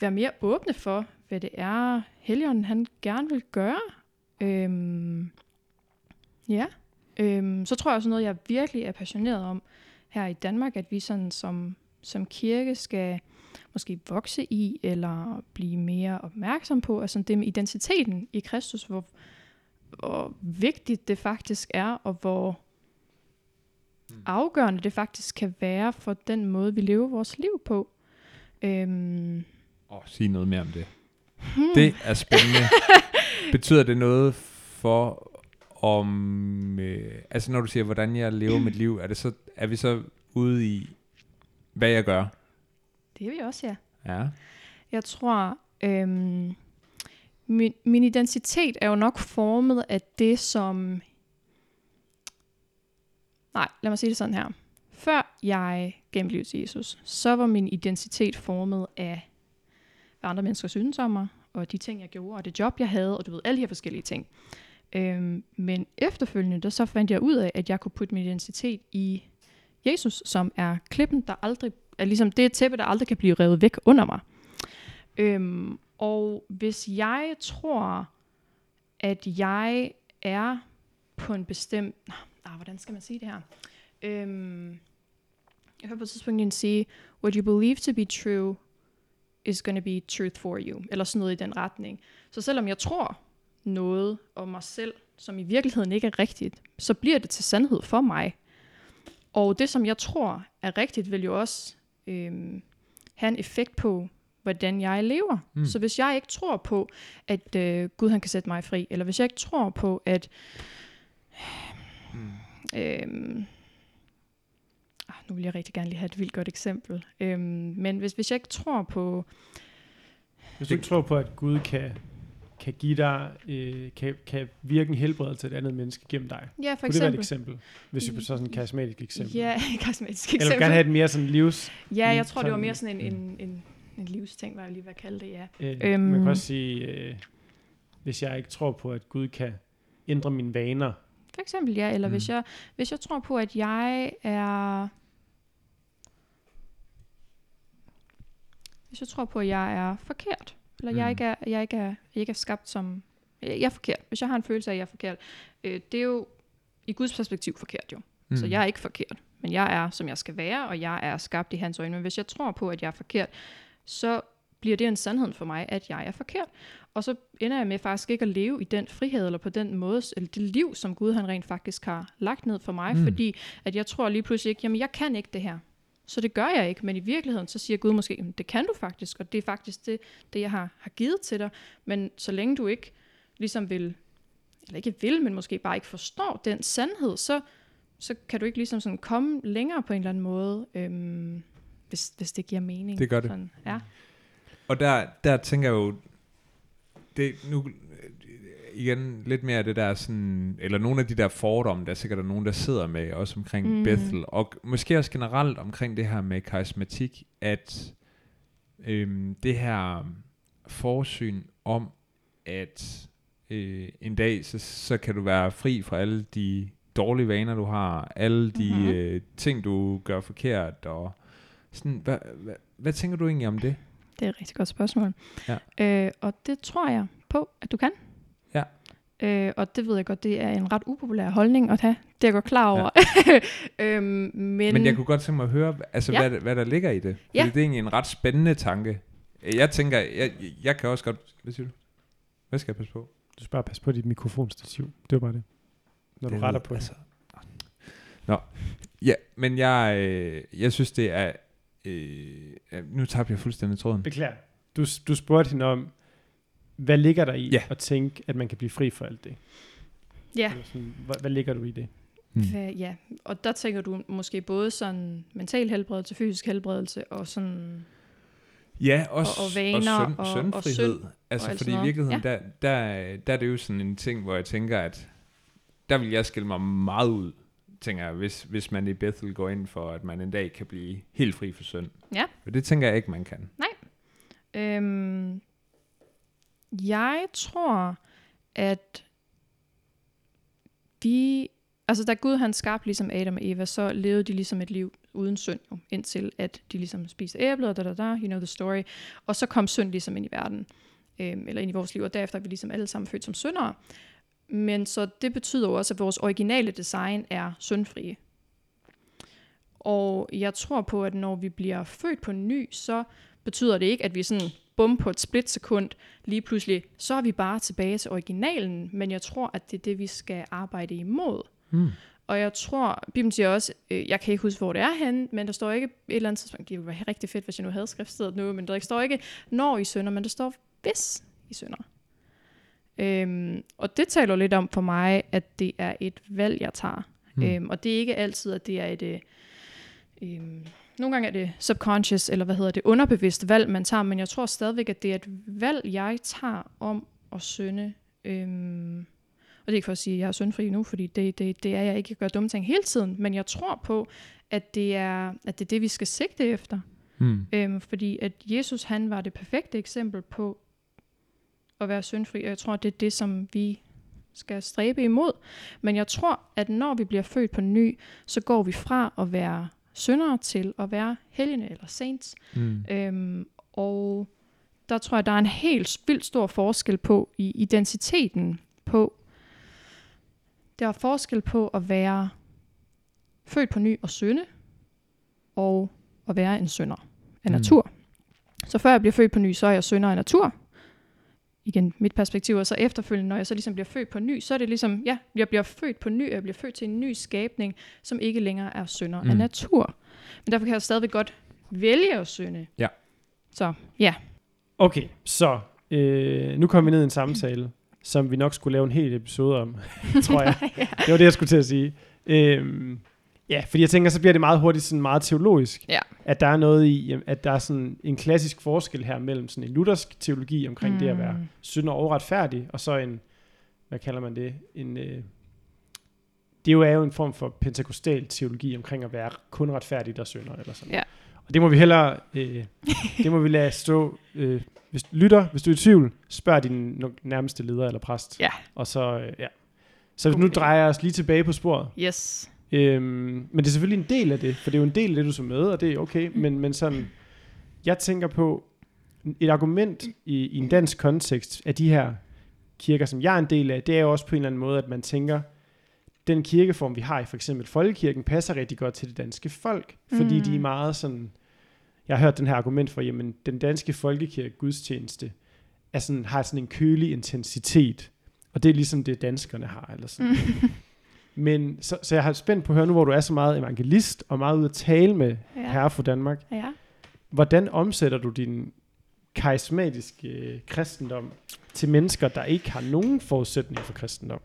være mere åbne for, hvad det er, Helion han gerne vil gøre. Øhm, ja. Øhm, så tror jeg også noget, jeg virkelig er passioneret om her i Danmark, at vi sådan som, som kirke skal måske vokse i, eller blive mere opmærksom på, altså det med identiteten i Kristus, hvor, hvor vigtigt det faktisk er, og hvor afgørende det faktisk kan være for den måde, vi lever vores liv på. Øhm, Åh, oh, sig noget mere om det. hmm. Det er spændende. <laughs> Betyder det noget for om... Øh, altså når du siger, hvordan jeg lever mit liv, er, det så, er vi så ude i, hvad jeg gør? Det er vi også, ja. Ja. Jeg tror, øhm, min, min identitet er jo nok formet af det, som... Nej, lad mig sige det sådan her. Før jeg gav mit liv til Jesus, så var min identitet formet af, hvad andre mennesker synes om mig, og de ting, jeg gjorde, og det job, jeg havde, og du ved, alle de her forskellige ting. Øhm, men efterfølgende, der så fandt jeg ud af, at jeg kunne putte min identitet i Jesus, som er klippen, der aldrig er ligesom det tæppe, der aldrig kan blive revet væk under mig. Øhm, og hvis jeg tror, at jeg er på en bestemt... Ah, hvordan skal man sige det her? Øhm, jeg hørte på et tidspunkt en sige, what you believe to be true is going to be truth for you. Eller sådan noget i den retning. Så selvom jeg tror noget om mig selv, som i virkeligheden ikke er rigtigt, så bliver det til sandhed for mig. Og det, som jeg tror er rigtigt, vil jo også øhm, have en effekt på, hvordan jeg lever. Mm. Mm. Så hvis jeg ikke tror på, at øh, Gud han kan sætte mig fri, eller hvis jeg ikke tror på, at... Mm. Øhm, ah, nu vil jeg rigtig gerne lige have et vildt godt eksempel. Øhm, men hvis, hvis jeg ikke tror på... Hvis du ikke tror på, at Gud kan, kan give dig, øh, kan, kan virke en helbredelse til et andet menneske gennem dig. Ja, for Kunne det være et eksempel. eksempel? Hvis vi på sådan en karismatisk eksempel. Ja, <laughs> karismatisk Eller vil eksempel. gerne have et mere sådan livs... Ja, jeg tror, det var sådan- mere sådan en, en, en, en livsting, var jeg lige ved at kalde det, ja. Øh, Øhm. Man kan også sige, øh, hvis jeg ikke tror på, at Gud kan ændre mine vaner. For eksempel, ja. Eller mm. hvis, jeg, hvis jeg tror på, at jeg er... Hvis jeg tror på, at jeg er forkert. Eller mm. jeg, ikke er, jeg, ikke er, jeg ikke er skabt som... Jeg er forkert. Hvis jeg har en følelse af, at jeg er forkert. Øh, det er jo i Guds perspektiv forkert jo. Mm. Så jeg er ikke forkert. Men jeg er, som jeg skal være, og jeg er skabt i hans øjne. Men hvis jeg tror på, at jeg er forkert, så bliver det en sandhed for mig, at jeg er forkert. Og så ender jeg med faktisk ikke at leve i den frihed, eller på den måde, eller det liv, som Gud han rent faktisk har lagt ned for mig, mm. fordi at jeg tror lige pludselig ikke, jamen jeg kan ikke det her. Så det gør jeg ikke, men i virkeligheden, så siger Gud måske, det kan du faktisk, og det er faktisk det, det jeg har, har givet til dig. Men så længe du ikke ligesom vil, eller ikke vil, men måske bare ikke forstår den sandhed, så, så kan du ikke ligesom sådan komme længere på en eller anden måde, øhm, hvis, hvis det giver mening. Det gør det. Sådan, ja. Og der, der tænker jeg jo, det nu igen lidt mere af det der sådan, eller nogle af de der fordomme, der er sikkert er nogen, der sidder med, også omkring mm. Bethel, og måske også generelt omkring det her med karismatik, at øhm, det her forsyn om, at øh, en dag, så, så kan du være fri fra alle de dårlige vaner, du har, alle de Mhm. øh, ting, du gør forkert, og sådan, hvad, hvad, hvad tænker du egentlig om det? Det er et rigtig godt spørgsmål. Ja. Øh, og det tror jeg på, at du kan. Ja. Øh, og det ved jeg godt, det er en ret upopulær holdning at have. Det er jeg godt klar over. <laughs> øhm, men, Men jeg kunne godt tænke mig at høre, altså, Ja. hvad, hvad der ligger i det. Fordi Ja. det er egentlig en ret spændende tanke. Jeg tænker, jeg, jeg kan også godt... Hvad siger du? Hvad skal jeg passe på? Du skal bare passe på dit mikrofonstativ. Det var bare det. Når du Det retter ved- på det. altså, Nå. Ja, men jeg, øh, jeg synes, det er... Øh, ja, nu tabte jeg fuldstændig tråden. Beklager. Du, du spurgte hende om, hvad ligger der i Ja. at tænke, at man kan blive fri fra alt det? Ja, sådan, hvad, hvad ligger du i det? Hmm. Hvad, ja, og der tænker du måske både sådan mental helbredelse, fysisk helbredelse og sådan... Ja, også Og- og vaner og, synd, og- og syndfrihed. synd altså, og fordi i virkeligheden, der, der, der er det jo sådan en ting, hvor jeg tænker, at der vil jeg skille mig meget ud tænker jeg, hvis, hvis man i Bethel går ind for, at man en dag kan blive helt fri for synd. Ja. Og det tænker jeg ikke, man kan. Øhm, jeg tror, at vi... Altså, da Gud han skabte ligesom Adam og Eva, så levede de ligesom et liv uden synd, jo, indtil at de ligesom spiste æblet, og da, da, da, you know the story. Og så kom synd ligesom ind i verden, øhm, eller ind i vores liv, og derefter er vi ligesom alle sammen født som syndere. Men så det betyder jo også, at vores originale design er syndfrie. Og jeg tror på, at når vi bliver født på ny, så betyder det ikke, at vi sådan bum på et splitsekund lige pludselig, så er vi bare tilbage til originalen, men jeg tror, at det er det, vi skal arbejde imod. Hmm. Og jeg tror, Bibelen siger også, øh, jeg kan ikke huske, hvor det er henne, men der står ikke et eller andet tidspunkt, det ville være rigtig fedt, hvis jeg nu havde skriftstedet nu, men der står ikke, når I synder, men der står, hvis I synder. Øhm, og det taler lidt om for mig, at det er et valg, jeg tager. Mm. Øhm, og det er ikke altid, at det er et... Øh, øhm, nogle gange er det subconscious, eller hvad hedder det, underbevidst valg, man tager, men jeg tror stadigvæk, at det er et valg, jeg tager om at synde. Øhm, og det er ikke for at sige, at jeg er syndfri nu, fordi det, det, det er jeg ikke. Jeg gør dumme ting hele tiden, men jeg tror på, at det er, at det, er det, vi skal sigte efter. Hmm. Øhm, fordi at Jesus, han var det perfekte eksempel på at være syndfri, og jeg tror, det er det, som vi skal stræbe imod. Men jeg tror, at når vi bliver født på ny, så går vi fra at være syndere til at være helgene eller saints. Hmm. Øhm, og der tror jeg, der er en helt vildt stor forskel på i identiteten på. Der er forskel på at være født på ny og synde, og at være en synder af Mm. natur. Så før jeg bliver født på ny, så er jeg synder af natur. Igen, mit perspektiv, og så efterfølgende, når jeg så ligesom bliver født på ny, så er det ligesom, ja, jeg bliver født på ny, og jeg bliver født til en ny skabning, som ikke længere er synder mm. af natur. Men derfor kan jeg stadigvæk godt vælge at synde. Ja. Så ja, Okay, så øh, nu kommer vi ned i en samtale, som vi nok skulle lave en hel episode om, <laughs> tror jeg. Det var det, jeg skulle til at sige. Øhm, ja, fordi jeg tænker, så bliver det meget hurtigt sådan meget teologisk. Ja. At der er noget i, at der er sådan en klassisk forskel her mellem sådan en luthersk teologi omkring mm. det at være Mm. synder og retfærdig, og så en, hvad kalder man det, en, øh, det jo er jo en form for pentakostal teologi omkring at være kun retfærdig, der synder, eller sådan. Ja. Og det må vi hellere, øh, det må vi lade stå, øh, hvis lytter, hvis du er i tvivl, spørg din nærmeste leder eller præst. Ja. Og så, øh, ja. Så nu drejer jeg os lige tilbage på sporet. yes. Øhm, men det er selvfølgelig en del af det, for det er jo en del af det, du så med, og det er okay, Mm. men, men sådan, jeg tænker på, et argument i, i en dansk kontekst af de her kirker, som jeg er en del af, det er jo også på en eller anden måde, at man tænker, den kirkeform, vi har i for eksempel folkekirken, passer rigtig godt til det danske folk, fordi Mm. de er meget sådan, jeg har hørt den her argument for, jamen den danske folkekirke gudstjeneste er sådan, har sådan en kølig intensitet, og det er ligesom det danskerne har, eller sådan. Men så, så jeg har spændt på at høre nu, hvor du er så meget evangelist og meget ude at tale med ja. Herre for Danmark. Ja. Hvordan omsætter du din karismatiske øh, kristendom til mennesker, der ikke har nogen forudsætning for kristendom?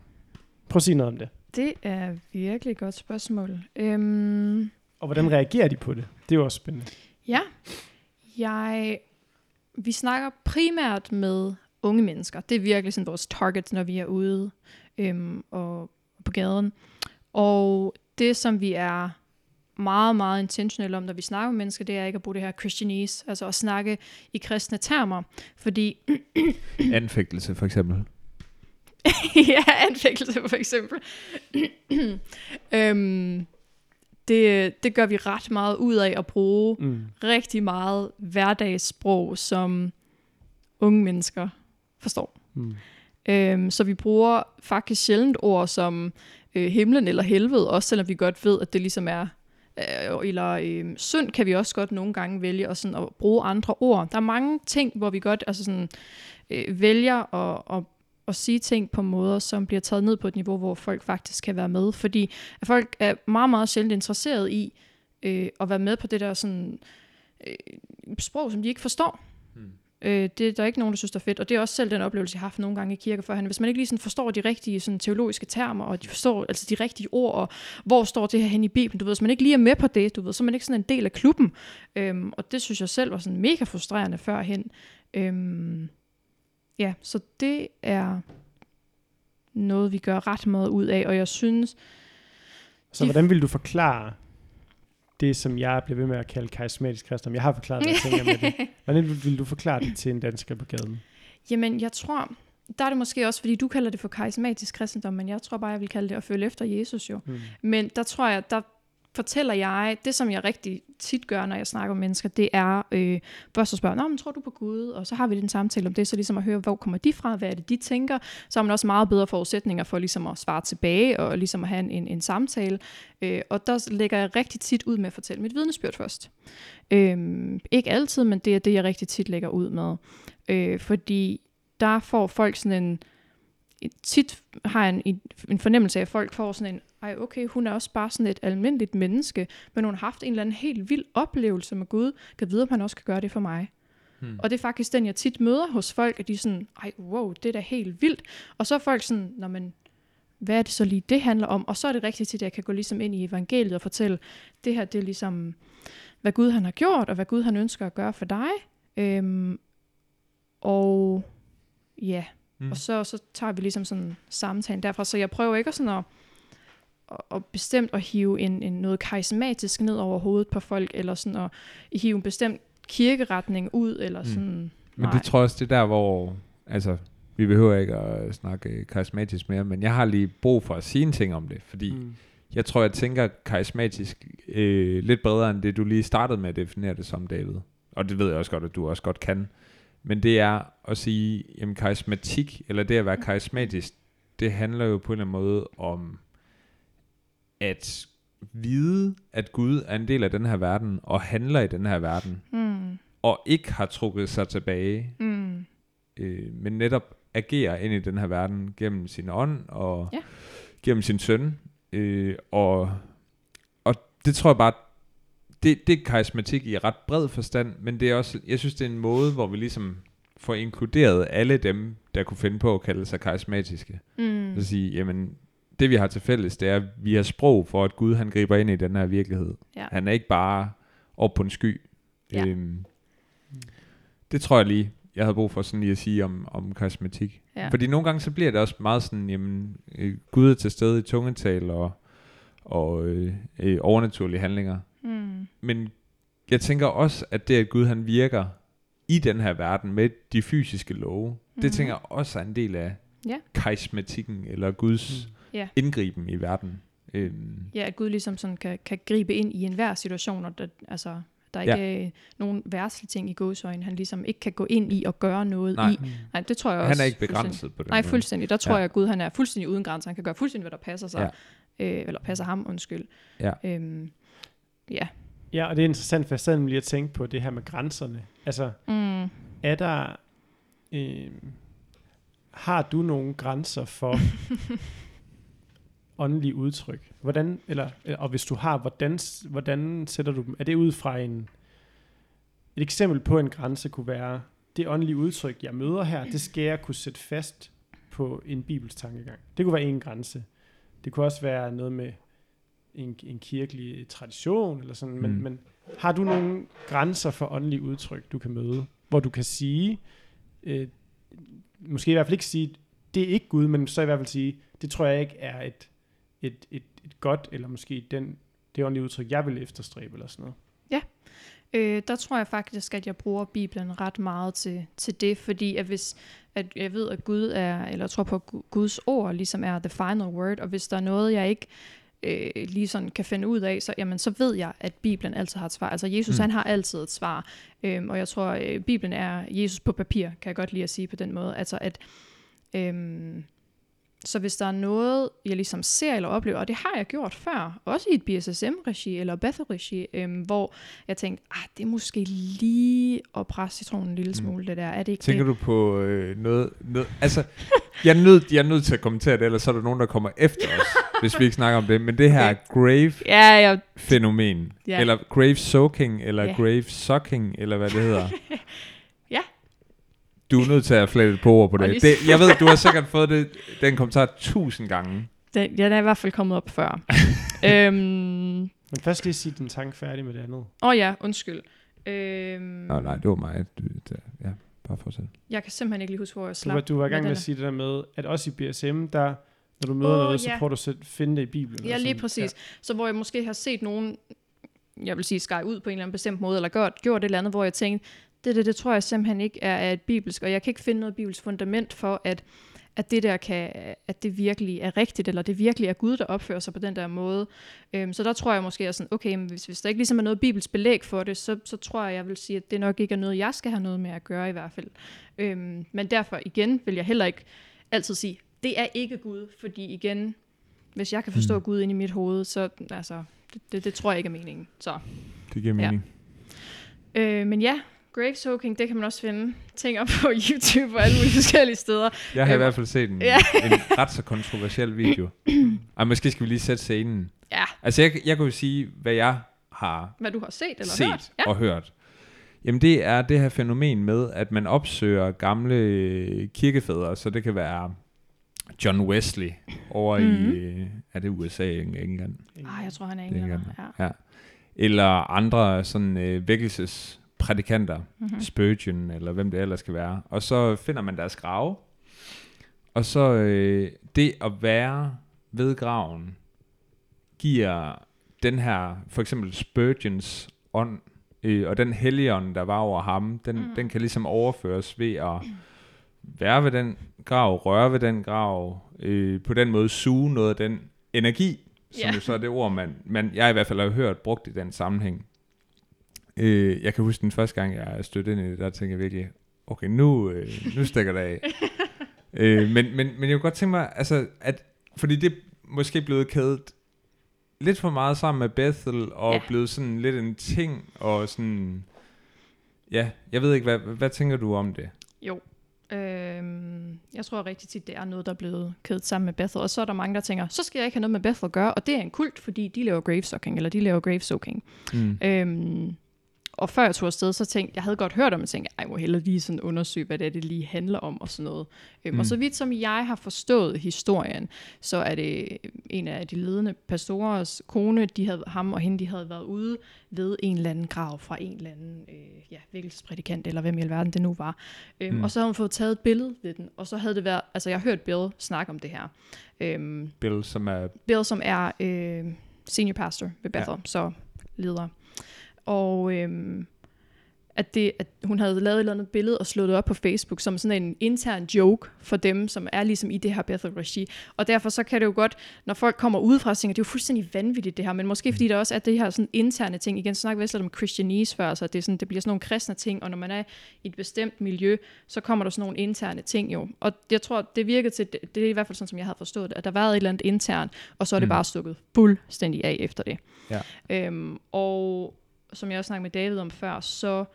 Prøv at sige noget om det. Det er virkelig et godt spørgsmål. Øhm, Og hvordan reagerer de på det? Det er jo også spændende. ja, jeg, vi snakker primært med unge mennesker. Det er virkelig sådan vores target, når vi er ude øhm, og på gaden. Og det, som vi er meget, meget intentionelle om, når vi snakker med mennesker, det er ikke at bruge det her Christianese, altså at snakke i kristne termer. Fordi <coughs> Anfægtelse for eksempel. <laughs> ja, anfægtelse for eksempel. <coughs> øhm, det, det gør vi ret meget ud af at bruge Mm. rigtig meget hverdagssprog, som unge mennesker forstår. Mm. Øhm, så vi bruger faktisk sjældent ord som øh, himlen eller helvede, også selvom vi godt ved, at det ligesom er øh, eller øh, synd kan vi også godt nogle gange vælge at, sådan, at bruge andre ord. Der er mange ting, hvor vi godt altså sådan, øh, vælger at, at, at sige ting på måder, som bliver taget ned på et niveau, hvor folk faktisk kan være med. Fordi at folk er meget, meget sjældent interesseret i øh, at være med på det der sådan, øh, sprog, som de ikke forstår. Øh, det er der ikke nogen, der synes, der er fedt. Og det er også selv den oplevelse, jeg har haft nogle gange i kirke for Hvis man ikke lige sådan forstår de rigtige sådan, teologiske termer, og de forstår altså de rigtige ord, og hvor står det her hen i Bibelen, du ved, hvis man ikke lige er med på det, du ved, så er man ikke sådan en del af klubben. Øhm, og det synes jeg selv var sådan mega frustrerende førhen. Øhm, ja, så det er noget, vi gør ret meget ud af, og jeg synes, Så De- hvordan vil du forklare det, som jeg bliver ved med at kalde karismatisk kristendom? Jeg har forklaret, jeg tænker med det. <laughs> Hvordan vil, vil du forklare det til en dansker på gaden? Jamen, jeg tror, der er det måske også, fordi du kalder det for karismatisk kristendom, men jeg tror bare, jeg vil kalde det at følge efter Jesus jo. Mm. Men der tror jeg, der fortæller jeg, det som jeg rigtig tit gør, når jeg snakker med mennesker, det er øh, først at spørge, Nå, men tror du på Gud? Og så har vi den samtale om det, så ligesom at høre, hvor kommer de fra, hvad er det, de tænker? Så har man også meget bedre forudsætninger for ligesom at svare tilbage, og ligesom at have en, en, en samtale. Øh, og der lægger jeg rigtig tit ud med at fortælle mit vidnesbyrd først. Øh, ikke altid, men det er det, jeg rigtig tit lægger ud med. Øh, fordi der får folk sådan en, tit har jeg en, en fornemmelse af, at folk får sådan en, ej okay, hun er også bare sådan et almindeligt menneske, men hun har haft en eller anden helt vild oplevelse med Gud, kan vide, om han også kan gøre det for mig. Hmm. Og det er faktisk den, jeg tit møder hos folk, at de er sådan, ej wow, det er da helt vildt. Og så er folk sådan, Nå, men, hvad er det så lige, det handler om? Og så er det rigtig tit, at jeg kan gå ligesom ind i evangeliet og fortælle, det her, det er ligesom, hvad Gud han har gjort, og hvad Gud han ønsker at gøre for dig. Øhm, og ja, Mm. og så, så tager vi ligesom sådan samtalen derfra. Så jeg prøver ikke at sådan at, at, at bestemt at hive en, en noget karismatisk ned over hovedet på folk, eller sådan at hive en bestemt kirkeretning ud, eller Mm. sådan. Men nej. det tror jeg også, det er der, hvor... Altså, vi behøver ikke at snakke karismatisk mere, men jeg har lige brug for at sige en ting om det, fordi mm. Mm. jeg tror, jeg tænker karismatisk øh, lidt bredere end det, du lige startede med at definere det som, David. Og det ved jeg også godt, at du også godt kan. Men det er at sige, jamen karismatik, eller det at være karismatisk, det handler jo på en eller anden måde om at vide, at Gud er en del af den her verden, og handler i den her verden, Mm, og ikke har trukket sig tilbage, mm, øh, men netop agerer ind i den her verden gennem sin ånd og Ja. gennem sin søn. Øh, og, og det tror jeg bare, det, det er karismatik i ret bred forstand, men det er også, jeg synes, det er en måde, hvor vi ligesom får inkluderet alle dem, der kunne finde på at kalde sig karismatiske. mm, Så at sige, jamen, det vi har til fælles, det er, at vi har sprog for, at Gud han griber ind i den her virkelighed. Ja. Han er ikke bare op på en sky. Ja. Øhm, det tror jeg lige, jeg havde brug for sådan lige at sige om, om karismatik. ja. Fordi nogle gange så bliver det også meget sådan, jamen, øh, Gud er til stede i tungetal og, og øh, øh, overnaturlige handlinger. Mm, Men jeg tænker også, at det, at Gud han virker i den her verden med de fysiske love, mm. det Mhm. tænker jeg også er en del af Ja. karismatikken, eller Guds Mm. Ja. indgriben i verden. Øhm, ja, at Gud ligesom sådan kan, kan gribe ind i enhver situation, og der, altså, der er Ja. ikke ja. nogen værtslige ting i gåsøjne, han ligesom ikke kan gå ind i og gøre noget Nej. i. Nej, det tror jeg også. han er ikke begrænset på den Nej, fuldstændig. Der tror ja. jeg, at Gud han er fuldstændig uden grænser. Han kan gøre fuldstændig, hvad der passer sig. Ja. Øh, eller passer ham, undskyld. Ja. Øhm, ja. Ja, og det er interessant, for jeg sad lige at tænke på det her med grænserne. Altså, Mm. er der... Øh, har du nogle grænser for <laughs> åndelige udtryk? Hvordan, eller, eller- og hvis du har, hvordan, hvordan sætter du dem? Er det ud fra en... Et eksempel på en grænse kunne være, det åndelige udtryk, jeg møder her, det skal jeg kunne sætte fast på en bibels tankegang. Det kunne være en grænse. Det kunne også være noget med en, en kirkelig tradition, eller sådan, men, Mm. men har du nogle grænser for åndelige udtryk, du kan møde, hvor du kan sige, øh, måske i hvert fald ikke sige, det er ikke Gud, men så i hvert fald sige, det tror jeg ikke er et, et, et, et godt, eller måske den, det åndelige udtryk, jeg vil efterstræbe, eller sådan noget. Øh, der tror jeg faktisk, at jeg bruger Bibelen ret meget til, til det, fordi at hvis at jeg ved, at Gud er, eller jeg tror på, Guds ord ligesom er the final word, og hvis der er noget, jeg ikke øh, lige sådan kan finde ud af, så, jamen, så ved jeg, at Bibelen altid har et svar. Altså Jesus, Mm. han har altid et svar, øhm, og jeg tror, øh, Bibelen er Jesus på papir, kan jeg godt lide at sige på den måde. Altså at, øhm, så hvis der er noget, jeg ligesom ser eller oplever, og det har jeg gjort før, også i et BSSM-regi eller Bethel-regi, øhm, hvor jeg tænkte, ah, det er måske lige at presse citronen en lille Mm. smule, det der. Er det ikke Tænker det? du på øh, noget, noget... Altså, jeg er, nødt, jeg er nødt til at kommentere det, ellers så er der nogen, der kommer efter os, <laughs> hvis vi ikke snakker om det. Men det her Okay. grave-fænomen, Ja, ja. Eller grave soaking, eller Ja. grave sucking, eller hvad det hedder. <laughs> Ja. Du er nødt til at flette på ord på det. det. Jeg ved, du har sikkert fået det, den kommentar tusind gange. den, den er i hvert fald kommet op før. <laughs> øhm, Men først lige sige din tanke færdig med det andet. Åh oh ja, undskyld. Øhm, Nå, nej, det var mig. Du, det, ja, bare fortsæt. Jeg kan simpelthen ikke lige huske, hvor jeg Du slap. var, du var i gang med at sige det der med, at også i BSM, der, Når du møder Åh, noget, så ja. prøver du at finde det i Bibelen. Ja, lige præcis. Så hvor jeg måske har set nogen, jeg vil sige, skære ud på en eller anden bestemt måde, eller gjort, gjort et eller andet, hvor jeg tænkte, det, det, det tror jeg simpelthen ikke er, er et bibelsk, og jeg kan ikke finde noget bibelsk fundament for, at, at det der kan, at det virkelig er rigtigt, eller det virkelig er Gud, der opfører sig på den der måde. Øhm, så der tror jeg måske, at sådan, okay, men hvis, hvis der ikke ligesom er noget bibelsk belæg for det, så, så tror jeg, jeg vil sige, at det nok ikke er noget, jeg skal have noget med at gøre i hvert fald. Øhm, men derfor igen vil jeg heller ikke altid sige, det er ikke Gud, fordi igen, hvis jeg kan forstå Mm. Gud ind i mit hoved, så altså, det, det, det tror jeg ikke er meningen. Så. Det giver Ja. mening. Øh, men ja, grave soaking, det kan man også finde ting op på <laughs> YouTube og alle mulige forskellige steder. Jeg har i Øhm, hvert fald set en, ja. en ret så kontroversiel video. <clears throat> Ej, måske skal vi lige sætte scenen. Ja, Altså, jeg, jeg kunne jo sige, hvad jeg har hvad du har set eller set hørt. Ja. og hørt. Jamen, det er det her fænomen med, at man opsøger gamle øh, kirkefædre, så det kan være John Wesley over mm-hmm. i, øh, er det USA ikke England? Ah, jeg tror, han er er englænder. Ja. Ja. Eller andre sådan øh, vækkelsesprædikanter, Mm-hmm. Spurgeon, eller hvem det ellers skal være. Og så finder man deres grave. Og så øh, det at være ved graven, giver den her, for eksempel Spurgeons ånd, øh, og den helligånd, der var over ham, den, Mm. den kan ligesom overføres ved at være ved den grav, røre ved den grav, øh, på den måde suge noget af den energi, som Ja. jo så er det ord, man, man, jeg i hvert fald har hørt brugt i den sammenhæng. Øh, jeg kan huske den første gang, jeg stødte ind i det, der tænkte jeg virkelig, okay, nu, øh, nu stikker det af. <laughs> øh, men, men, men jeg kunne godt tænke mig, altså, at, fordi det er måske blevet kædet lidt for meget sammen med Bethel, og Ja. blevet sådan lidt en ting, og sådan, ja, jeg ved ikke, hvad, hvad tænker du om det? Jo. Øhm, jeg tror rigtig tit, det er noget, der er blevet kædet sammen med Bethel. Og så er der mange, der tænker, så skal jeg ikke have noget med Bethel at gøre. Og det er en kult, fordi de laver grave soaking, eller de laver grave soaking. Mm. Øhm, og før jeg tog afsted, så tænkte jeg, havde godt hørt om og tænkte, jeg må hellere lige sådan undersøge, hvad det er, det lige handler om og sådan noget. Øhm, Mm. Og så vidt som jeg har forstået historien, så er det en af de ledende pastorers kone, de havde, ham og hende, de havde været ude ved en eller anden grav fra en eller anden øh, ja, vækkelsesprædikant, eller hvem i alverden det nu var. Øhm, Mm. Og så havde hun fået taget et billede ved den, og så havde det været, altså jeg har hørt Bill snakke om det her. Øhm, Bill, som er, Bill, som er øh, senior pastor ved Bethel, ja. så leder. Og øhm, at, det, at hun havde lavet et eller andet billede og slået det op på Facebook som sådan en intern joke for dem, som er ligesom i det her Bethel-regi. Og derfor så kan det jo godt, når folk kommer udefra og tænker, det er jo fuldstændig vanvittigt det her, men måske fordi der også er det her sådan interne ting. Igen, så snakker vi også lidt om Christianese før, så det, er sådan, det bliver sådan nogle kristne ting, og når man er i et bestemt miljø, så kommer der sådan nogle interne ting jo. Og jeg tror, det virkede til, det, det er i hvert fald sådan, som jeg havde forstået det, at der var et eller andet internt, og så er det Mm. bare stukket fuldstændig af efter det. Ja. Øhm, og som jeg også snakkede med David om før, så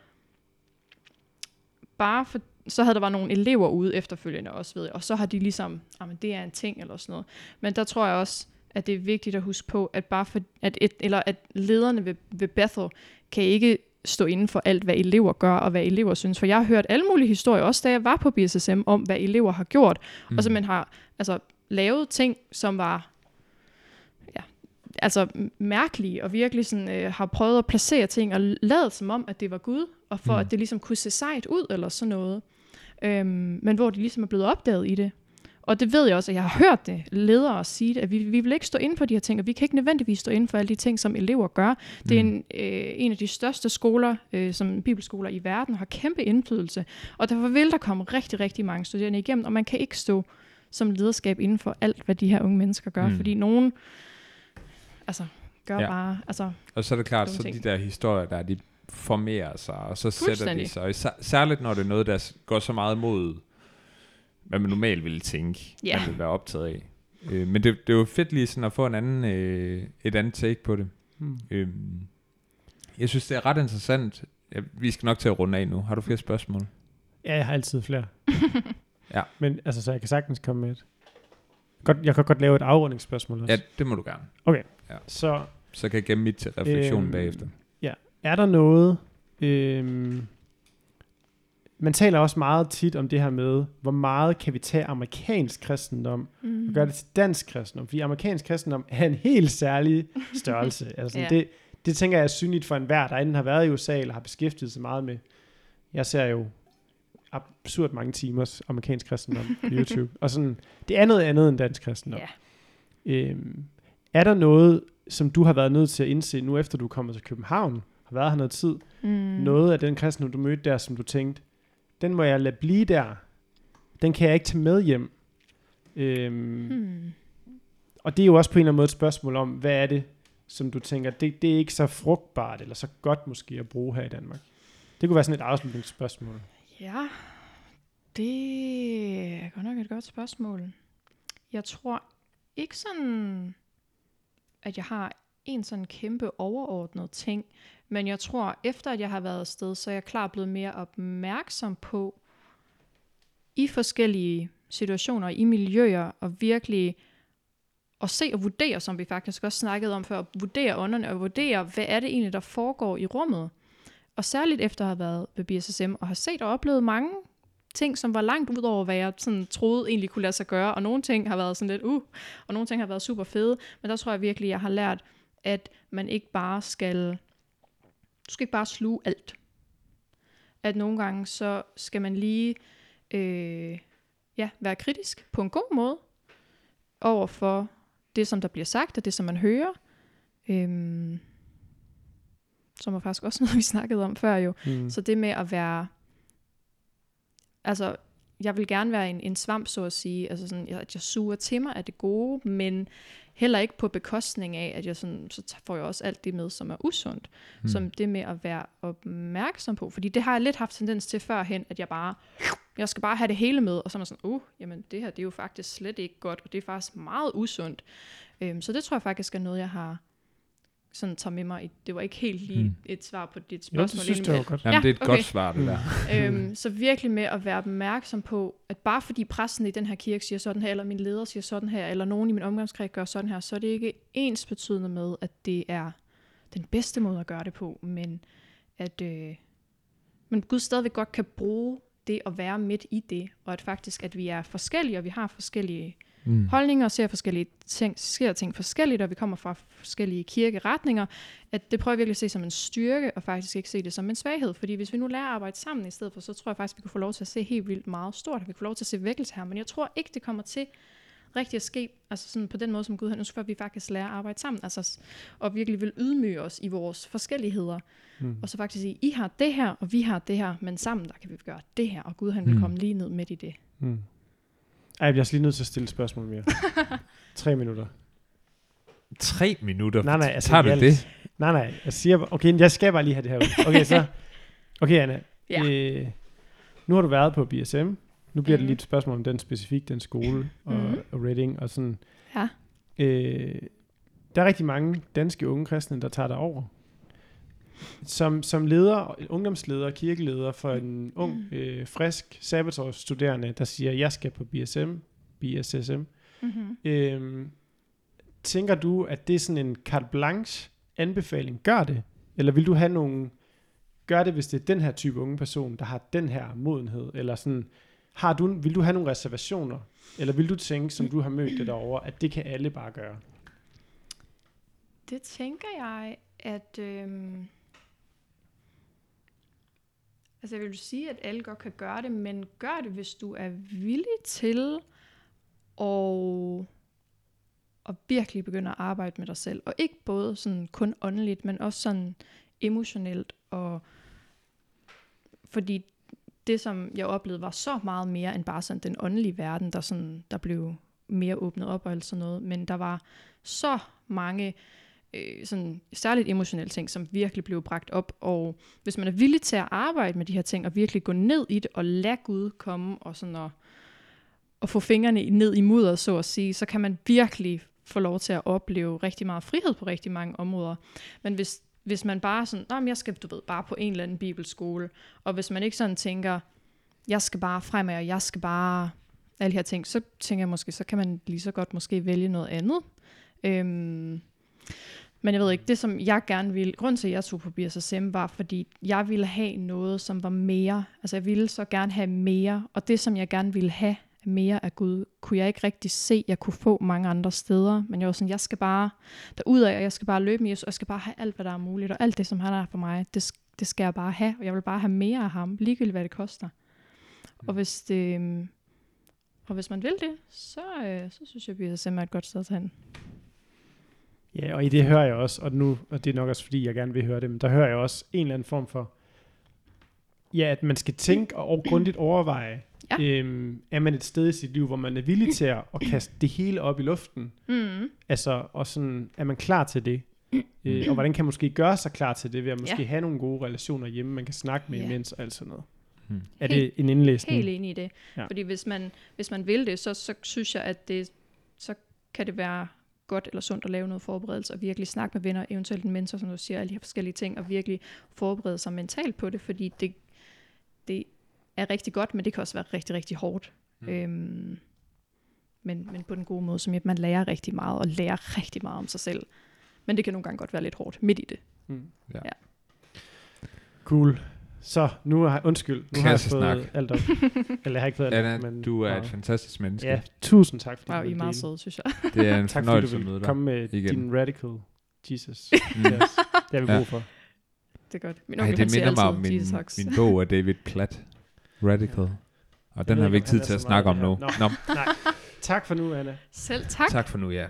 bare for, så havde der været nogle elever ude efterfølgende også, ved jeg, og så har de ligesom, jamen det er en ting eller sådan noget. Men der tror jeg også, at det er vigtigt at huske på, at bare for, at, et, eller at lederne ved, ved Bethel kan ikke stå inden for alt, hvad elever gør, og hvad elever synes. For jeg har hørt alle mulige historier, også da jeg var på BSSM, om hvad elever har gjort, mm. og simpelthen har altså, lavet ting, som var altså mærkelige, og virkelig sådan, øh, har prøvet at placere ting, og lavet som om, at det var Gud, og for Mm. at det ligesom kunne se sejt ud, eller sådan noget. Øhm, men hvor de ligesom er blevet opdaget i det. Og det ved jeg også, at jeg har hørt det, ledere sige det, at vi, vi vil ikke stå inden for de her ting, og vi kan ikke nødvendigvis stå inden for alle de ting, som elever gør. Det er Mm. en, øh, en af de største skoler, øh, som bibelskoler i verden, har kæmpe indflydelse. Og derfor vil der komme rigtig, rigtig mange studerende igennem, og man kan ikke stå som lederskab inden for alt, hvad de her unge mennesker gør, mm. fordi nogen altså, gør Ja. bare, altså, Og så er det klart, så ting. de der historier, der de formerer sig, og så sætter de sig. Og især- særligt når det er noget, der går så meget mod, hvad man normalt ville tænke, Ja. man ville være optaget af. Øh, men det, det er jo fedt lige sådan at få en anden, øh, et andet take på det. Hmm. Øh, jeg synes, det er ret interessant. Ja, vi skal nok til at runde af nu. Har du flere spørgsmål? Ja, jeg har altid flere. <laughs> Ja. Men altså, så jeg kan sagtens komme med et. Godt, jeg kan godt lave et afrundingsspørgsmål også. Ja, det må du gerne. Så Så kan jeg gemme mit til refleksion Øhm, bagefter. er der noget... Øhm, man taler også meget tit om det her med, hvor meget kan vi tage amerikansk kristendom mm. og gøre det til dansk kristendom. Fordi amerikansk kristendom er en helt særlig størrelse. <laughs> altså, Ja. det, det tænker jeg er synligt for enhver, der enten har været i USA eller har beskæftiget sig meget med. Jeg ser jo absurd mange timers amerikansk kristendom på <laughs> YouTube. og sådan, det er noget andet end dansk kristendom. Ja. Øhm, er der noget, som du har været nødt til at indse, nu efter du er kommet til København, har været her noget tid, Mm. noget af den kristendom, du mødte der, som du tænkte, den må jeg lade blive der. Den kan jeg ikke tage med hjem. Øhm, Hmm. og det er jo også på en eller anden måde et spørgsmål om, hvad er det, som du tænker, det, det er ikke så frugtbart, eller så godt måske at bruge her i Danmark. Det kunne være sådan et afslutningsspørgsmål. Ja, det er godt nok et godt spørgsmål. Jeg tror ikke sådan, at jeg har en sådan kæmpe overordnet ting, men jeg tror, efter at jeg har været afsted, så er jeg klar blevet mere opmærksom på, i forskellige situationer, i miljøer, og virkelig at se og vurdere, som vi faktisk også snakkede om før, at vurdere ånderne, og vurdere, hvad er det egentlig, der foregår i rummet. Og særligt efter at have været ved BSSM, og har set og oplevet mange ting, som var langt ud over, hvad jeg sådan troede egentlig kunne lade sig gøre, og nogle ting har været sådan lidt, uh, og nogle ting har været super fede, men der tror jeg virkelig, jeg har lært, at man ikke bare skal, du skal ikke bare sluge alt. At nogle gange, så skal man lige, øh, ja, være kritisk på en god måde, over for det, som der bliver sagt, og det, som man hører, øhm, som var faktisk også <laughs> noget, vi snakkede om før jo, Mm. så det med at være, altså, jeg vil gerne være en, en svamp, så at sige, altså sådan, at jeg suger til mig af det gode, men heller ikke på bekostning af, at jeg sådan, så får jeg også alt det med, som er usundt. Mm. Som det med at være opmærksom på, fordi det har jeg lidt haft tendens til førhen, at jeg bare, jeg skal bare have det hele med, og så er man sådan, uh, jamen det her, det er jo faktisk slet ikke godt, og det er faktisk meget usundt. Øhm, så det tror jeg faktisk er noget, jeg har sådan tager med mig. Det var ikke helt lige Mm. et svar på dit Jo, det spørgsmål. synes jeg var godt. Jamen, Ja, det er et okay. godt svar, det der. øhm, så virkelig med at være opmærksom på, at bare fordi præsten i den her kirke siger sådan her, eller min leder siger sådan her, eller nogen i min omgangskreds gør sådan her, så er det ikke ens betydende med, at det er den bedste måde at gøre det på, men at øh, men Gud stadigvæk godt kan bruge det at være midt i det, og at faktisk, at vi er forskellige, og vi har forskellige Mm. holdninger og ser forskellige ting, sker ting forskelligt, og vi kommer fra forskellige kirkeretninger, at det prøver jeg virkelig at se som en styrke, og faktisk ikke se det som en svaghed. Fordi hvis vi nu lærer at arbejde sammen i stedet for, så tror jeg faktisk, vi kunne få lov til at se helt vildt meget stort, og vi kunne få lov til at se vækkelse her. Men jeg tror ikke, det kommer til rigtig at ske, altså sådan på den måde, som Gud har ønsket, for at vi faktisk lærer at arbejde sammen, altså, og virkelig vil ydmyge os i vores forskelligheder, Mm. og så faktisk sige, I har det her, og vi har det her, men sammen der kan vi gøre det her, og Gud han vil Mm. komme lige ned midt i det. Mm. Ej, jeg bliver lige nødt til at stille et spørgsmål mere. <laughs> Tre minutter. Tre minutter. Nej, nej, altså Tager du alt. det? Nej, nej, jeg siger okay, jeg skal bare lige have det her ud. Okay, så, okay Anna, Ja. øh, nu har du været på BSM, nu bliver det Mhm. lige et spørgsmål om den specifik, den skole og, Mhm. og Reading og sådan. Ja. Øh, der er rigtig mange danske unge kristne, der tager dig over. Som, som leder, ungdomsleder, kirkeleder for en ung, øh, frisk sabbatårsstuderende, der siger, jeg skal på BSM, BSSM, Mm-hmm. Øhm, tænker du, at det er sådan en carte blanche anbefaling? Gør det? Eller vil du have nogle... Gør det, hvis det er den her type unge person, der har den her modenhed? Eller sådan... Har du, vil du have nogle reservationer? Eller vil du tænke, som du har mødt det derovre, at det kan alle bare gøre? Det tænker jeg, at... Øhm, altså jeg vil sige, at alle godt kan gøre det, men gør det, hvis du er villig til at, at virkelig begynde at arbejde med dig selv. Og ikke både sådan kun åndeligt, men også sådan emotionelt. Og fordi det, som jeg oplevede, var så meget mere end bare sådan den åndelige verden, der, sådan, der blev mere åbnet op og alt sådan noget. Men der var så mange øh, sådan, særligt emotionelle ting, som virkelig blev bragt op. Og hvis man er villig til at arbejde med de her ting, og virkelig gå ned i det, og lade Gud komme, og sådan at, at få fingrene ned i mudder, så at sige, så kan man virkelig få lov til at opleve rigtig meget frihed på rigtig mange områder. Men hvis, hvis man bare sådan, Nå, men jeg skal, du ved, bare på en eller anden bibelskole, og hvis man ikke sådan tænker, jeg skal bare fremad, og jeg skal bare alle de her ting, så tænker jeg måske, så kan man lige så godt måske vælge noget andet. Øhm, men jeg ved ikke, det som jeg gerne ville, grund til at jeg tog på BSSM var, fordi jeg ville have noget, som var mere, altså jeg ville så gerne have mere, og det som jeg gerne ville have mere af Gud, kunne jeg ikke rigtig se, jeg kunne få mange andre steder, men jeg var sådan, jeg skal bare derudad, og jeg skal bare løbe med Jesus, og jeg skal bare have alt, hvad der er muligt, og alt det, som han er for mig, det, det skal jeg bare have, og jeg vil bare have mere af ham, ligegyldigt hvad det koster. Og hvis, det, øhm, og hvis man vil det, så, øh, så synes jeg, at vi er et godt sted til hen. Ja, og i det hører jeg også, og nu, og det er nok også fordi, jeg gerne vil høre det, men der hører jeg også en eller anden form for, ja, at man skal tænke og grundigt overveje, Ja. øhm, er man et sted i sit liv, hvor man er villig til at, at kaste det hele op i luften, Mm. altså, og sådan, er man klar til det? Øh, og hvordan kan man måske gøre sig klar til det, ved at måske Ja. have nogle gode relationer hjemme, man kan snakke med Ja. imens og alt sådan noget. Hmm. Er Helt- det en indlæsning? Helt enig i det. Ja. Fordi hvis man, hvis man vil det, så, så synes jeg, at det, så kan det være godt eller sundt at lave noget forberedelse og virkelig snakke med venner, eventuelt en mentor, som du siger, alle de her forskellige ting, og virkelig forberede sig mentalt på det, fordi det, det er rigtig godt, men det kan også være rigtig, rigtig hårdt. Mm. Øhm, men, men på den gode måde, som at man lærer rigtig meget, og lærer rigtig meget om sig selv. Men det kan nogle gange godt være lidt hårdt midt i det. Mm. Ja. Ja. Cool. Så, nu har undskyld, nu har jeg fået snak. alt op. <laughs> Eller jeg har ikke fået alt Anna, op, men du er et fantastisk menneske. Ja, tusind tak, fordi Wow, du I er meget søde, synes jeg. Det er en <laughs> Tak fordi fornøjelse du at møde vil dig. komme med igen. din radical Jesus. <laughs> Mm. Yes. Det har vi Ja. brug for. Det er godt. Min Ej, onkel, det han siger minder mig om min, min bog af David Platt, Radical. Og den har vi ikke, tid til er at snakke om nu. det Nå, Nej. Tak for nu, Anna. Selv tak. tak for nu, ja.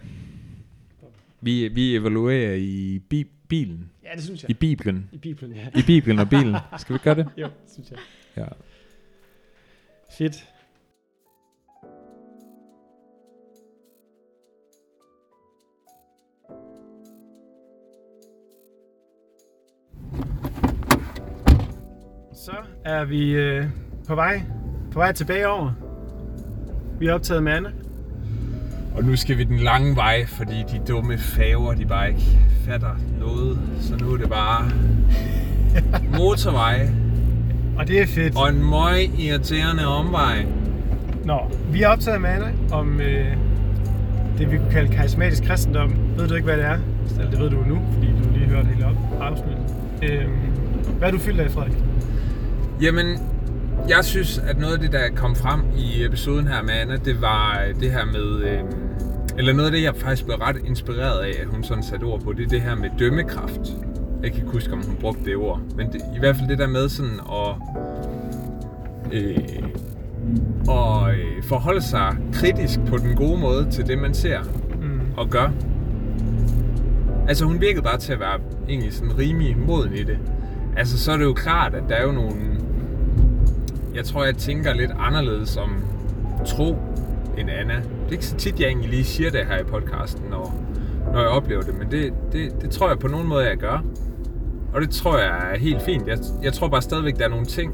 Vi, vi evaluerer i bi- bilen. Ja, det synes jeg. I Bibelen. I Bibelen, ja. I Bibelen og bilen. <laughs> Skal vi gøre det? Jo, synes jeg. Ja. Fedt. Så er vi øh, på vej på vej tilbage over. Vi er optaget med Anna. Og nu skal vi den lange vej, fordi de dumme faver, de bare ikke fatter noget. Så nu er det bare motorvej <laughs> Og det er fedt. og en møg irriterende omvej. Nå, vi er optaget med Anna om øh, det, vi kunne kalde karismatisk kristendom. Ved du ikke, hvad det er? Eller det ved du nu, fordi du lige hørte hele op afsnittet. Øh, hvad er du fyldt af, Frederik? Jamen, jeg synes, at noget af det, der kom frem i episoden her med Anna, det var det her med... Øh, eller noget af det, jeg faktisk blev ret inspireret af, at hun sådan satte ord på, det er det her med dømmekraft. Jeg kan ikke huske, om hun brugte det ord. Men det, i hvert fald det der med sådan at... Øh, og øh, forholde sig kritisk på den gode måde til det, man ser Mm. og gør. Altså hun virkede bare til at være egentlig sådan rimelig moden i det. Altså så er det jo klart, at der er jo nogle... Jeg tror, jeg tænker lidt anderledes om tro end Anna. Det er ikke så tit, jeg egentlig lige siger det her i podcasten, når, når jeg oplever det. Men det, det, det tror jeg på nogen måde, jeg gør. Og det tror jeg er helt fint. Jeg, jeg tror bare stadigvæk, der er nogle ting,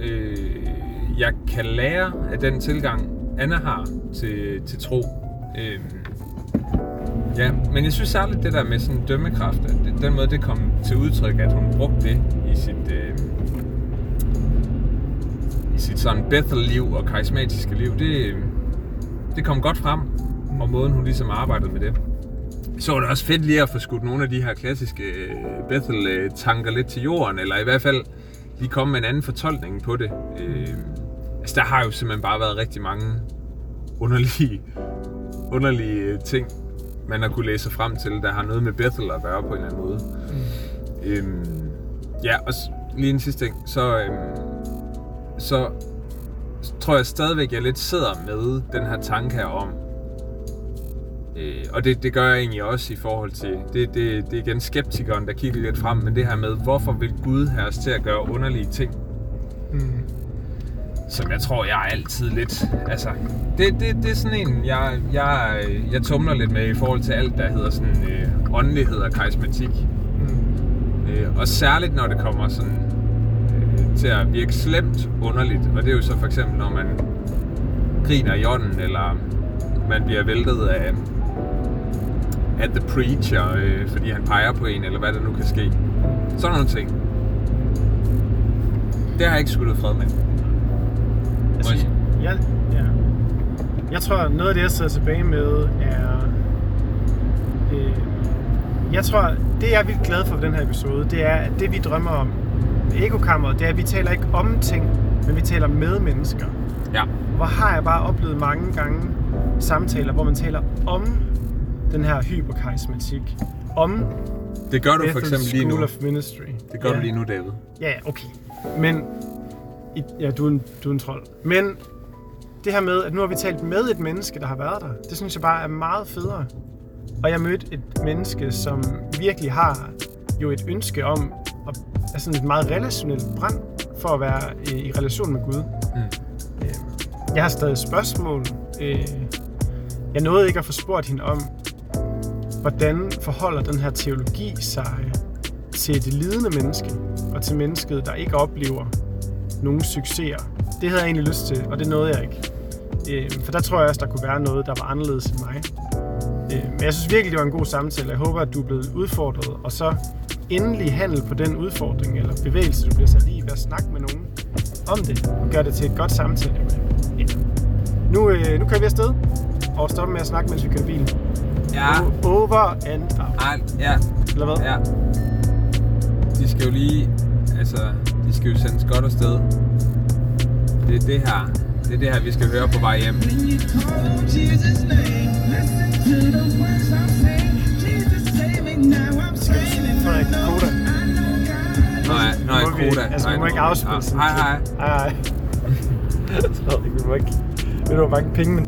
øh, jeg kan lære af den tilgang, Anna har til, til tro. Øh, Ja, men jeg synes særligt det der med sådan dømmekraft, at det, den måde det kom til udtryk, at hun brugte det i sit, øh, i sit sådan Bethel-liv og karismatiske liv, det, det kom godt frem, og måden hun ligesom arbejdede med det. Så var det også fedt lige at få skudt nogle af de her klassiske øh, Bethel-tanker lidt til jorden, eller i hvert fald lige komme med en anden fortolkning på det. Øh, altså der har jo simpelthen bare været rigtig mange underlige, underlige øh, ting, man har kunne læse frem til, der har noget med Bethel at gøre på en eller anden måde. Mm. Øhm, ja, og lige en sidste ting, så, øhm, så tror jeg stadigvæk, jeg lidt sidder med den her tanke her om, øh, og det, det gør jeg egentlig også i forhold til, det, det, det er igen skeptikeren, der kigger lidt frem, men det her med, hvorfor vil Gud have os til at gøre underlige ting? Mm. som jeg tror, jeg er altid lidt... Altså, det, det, det er sådan en, jeg, jeg, jeg tumler lidt med i forhold til alt, der hedder sådan øh, åndelighed og karismatik. Mm. Øh, og særligt, når det kommer sådan til at virke slemt underligt. Og det er jo så for eksempel, når man griner i ånden, eller man bliver væltet af, af The Preacher, øh, fordi han peger på en, eller hvad der nu kan ske. Sådan nogle ting. Det har jeg ikke skuttet fred med. Altså, jeg- jeg, ja. jeg tror, noget af det, jeg sidder tilbage med, er... Øh, jeg tror, det jeg er vildt glad for ved den her episode, det er, at det vi drømmer om ekokammeret, det er, at vi taler ikke om ting, men vi taler med mennesker. Ja. Hvor har jeg bare oplevet mange gange samtaler, hvor man taler om den her hyperkarismatik. Om Det gør du for eksempel lige School nu. of Ministry. Det gør ja. du lige nu, David. Ja, okay. Men ja, du er, en, du er en trold. Men det her med, at nu har vi talt med et menneske, der har været der, det synes jeg bare er meget federe. Og jeg mødte et menneske, som virkelig har jo et ønske om, er sådan et meget relationelt brand for at være i, i relation med Gud. Mm. Øh, jeg har stadig spørgsmål. Øh, jeg nåede ikke at få spurgt hende om, hvordan forholder den her teologi sig til det lidende menneske, og til mennesket, der ikke oplever nogen succeser. Det havde jeg egentlig lyst til, og det nåede jeg ikke. Øh, for der tror jeg også, der kunne være noget, der var anderledes end mig. Øh, men jeg synes virkelig, det var en god samtale. Jeg håber, at du er blevet udfordret, og så endelig handle på den udfordring eller bevægelse, du bliver sat i, ved at snakke med nogen om det, og gøre det til et godt samtale. Ja. Nu, øh, nu kører vi afsted, og stopper med at snakke, mens vi kører bil. Ja. Over and out. Ej, ja, Eller hvad? ja. De skal jo lige, altså, de skal jo sendes godt afsted. Det er det her, det er det her, vi skal høre på vej hjem. When you call Jesus' name, listen to the words I sing. Koda. Må vi- Koda. Altså, vi må ikke afspille sådan Hej, hej. Hej, hej. Frederik, vi må ikke... Ved du, hvor mange penge, men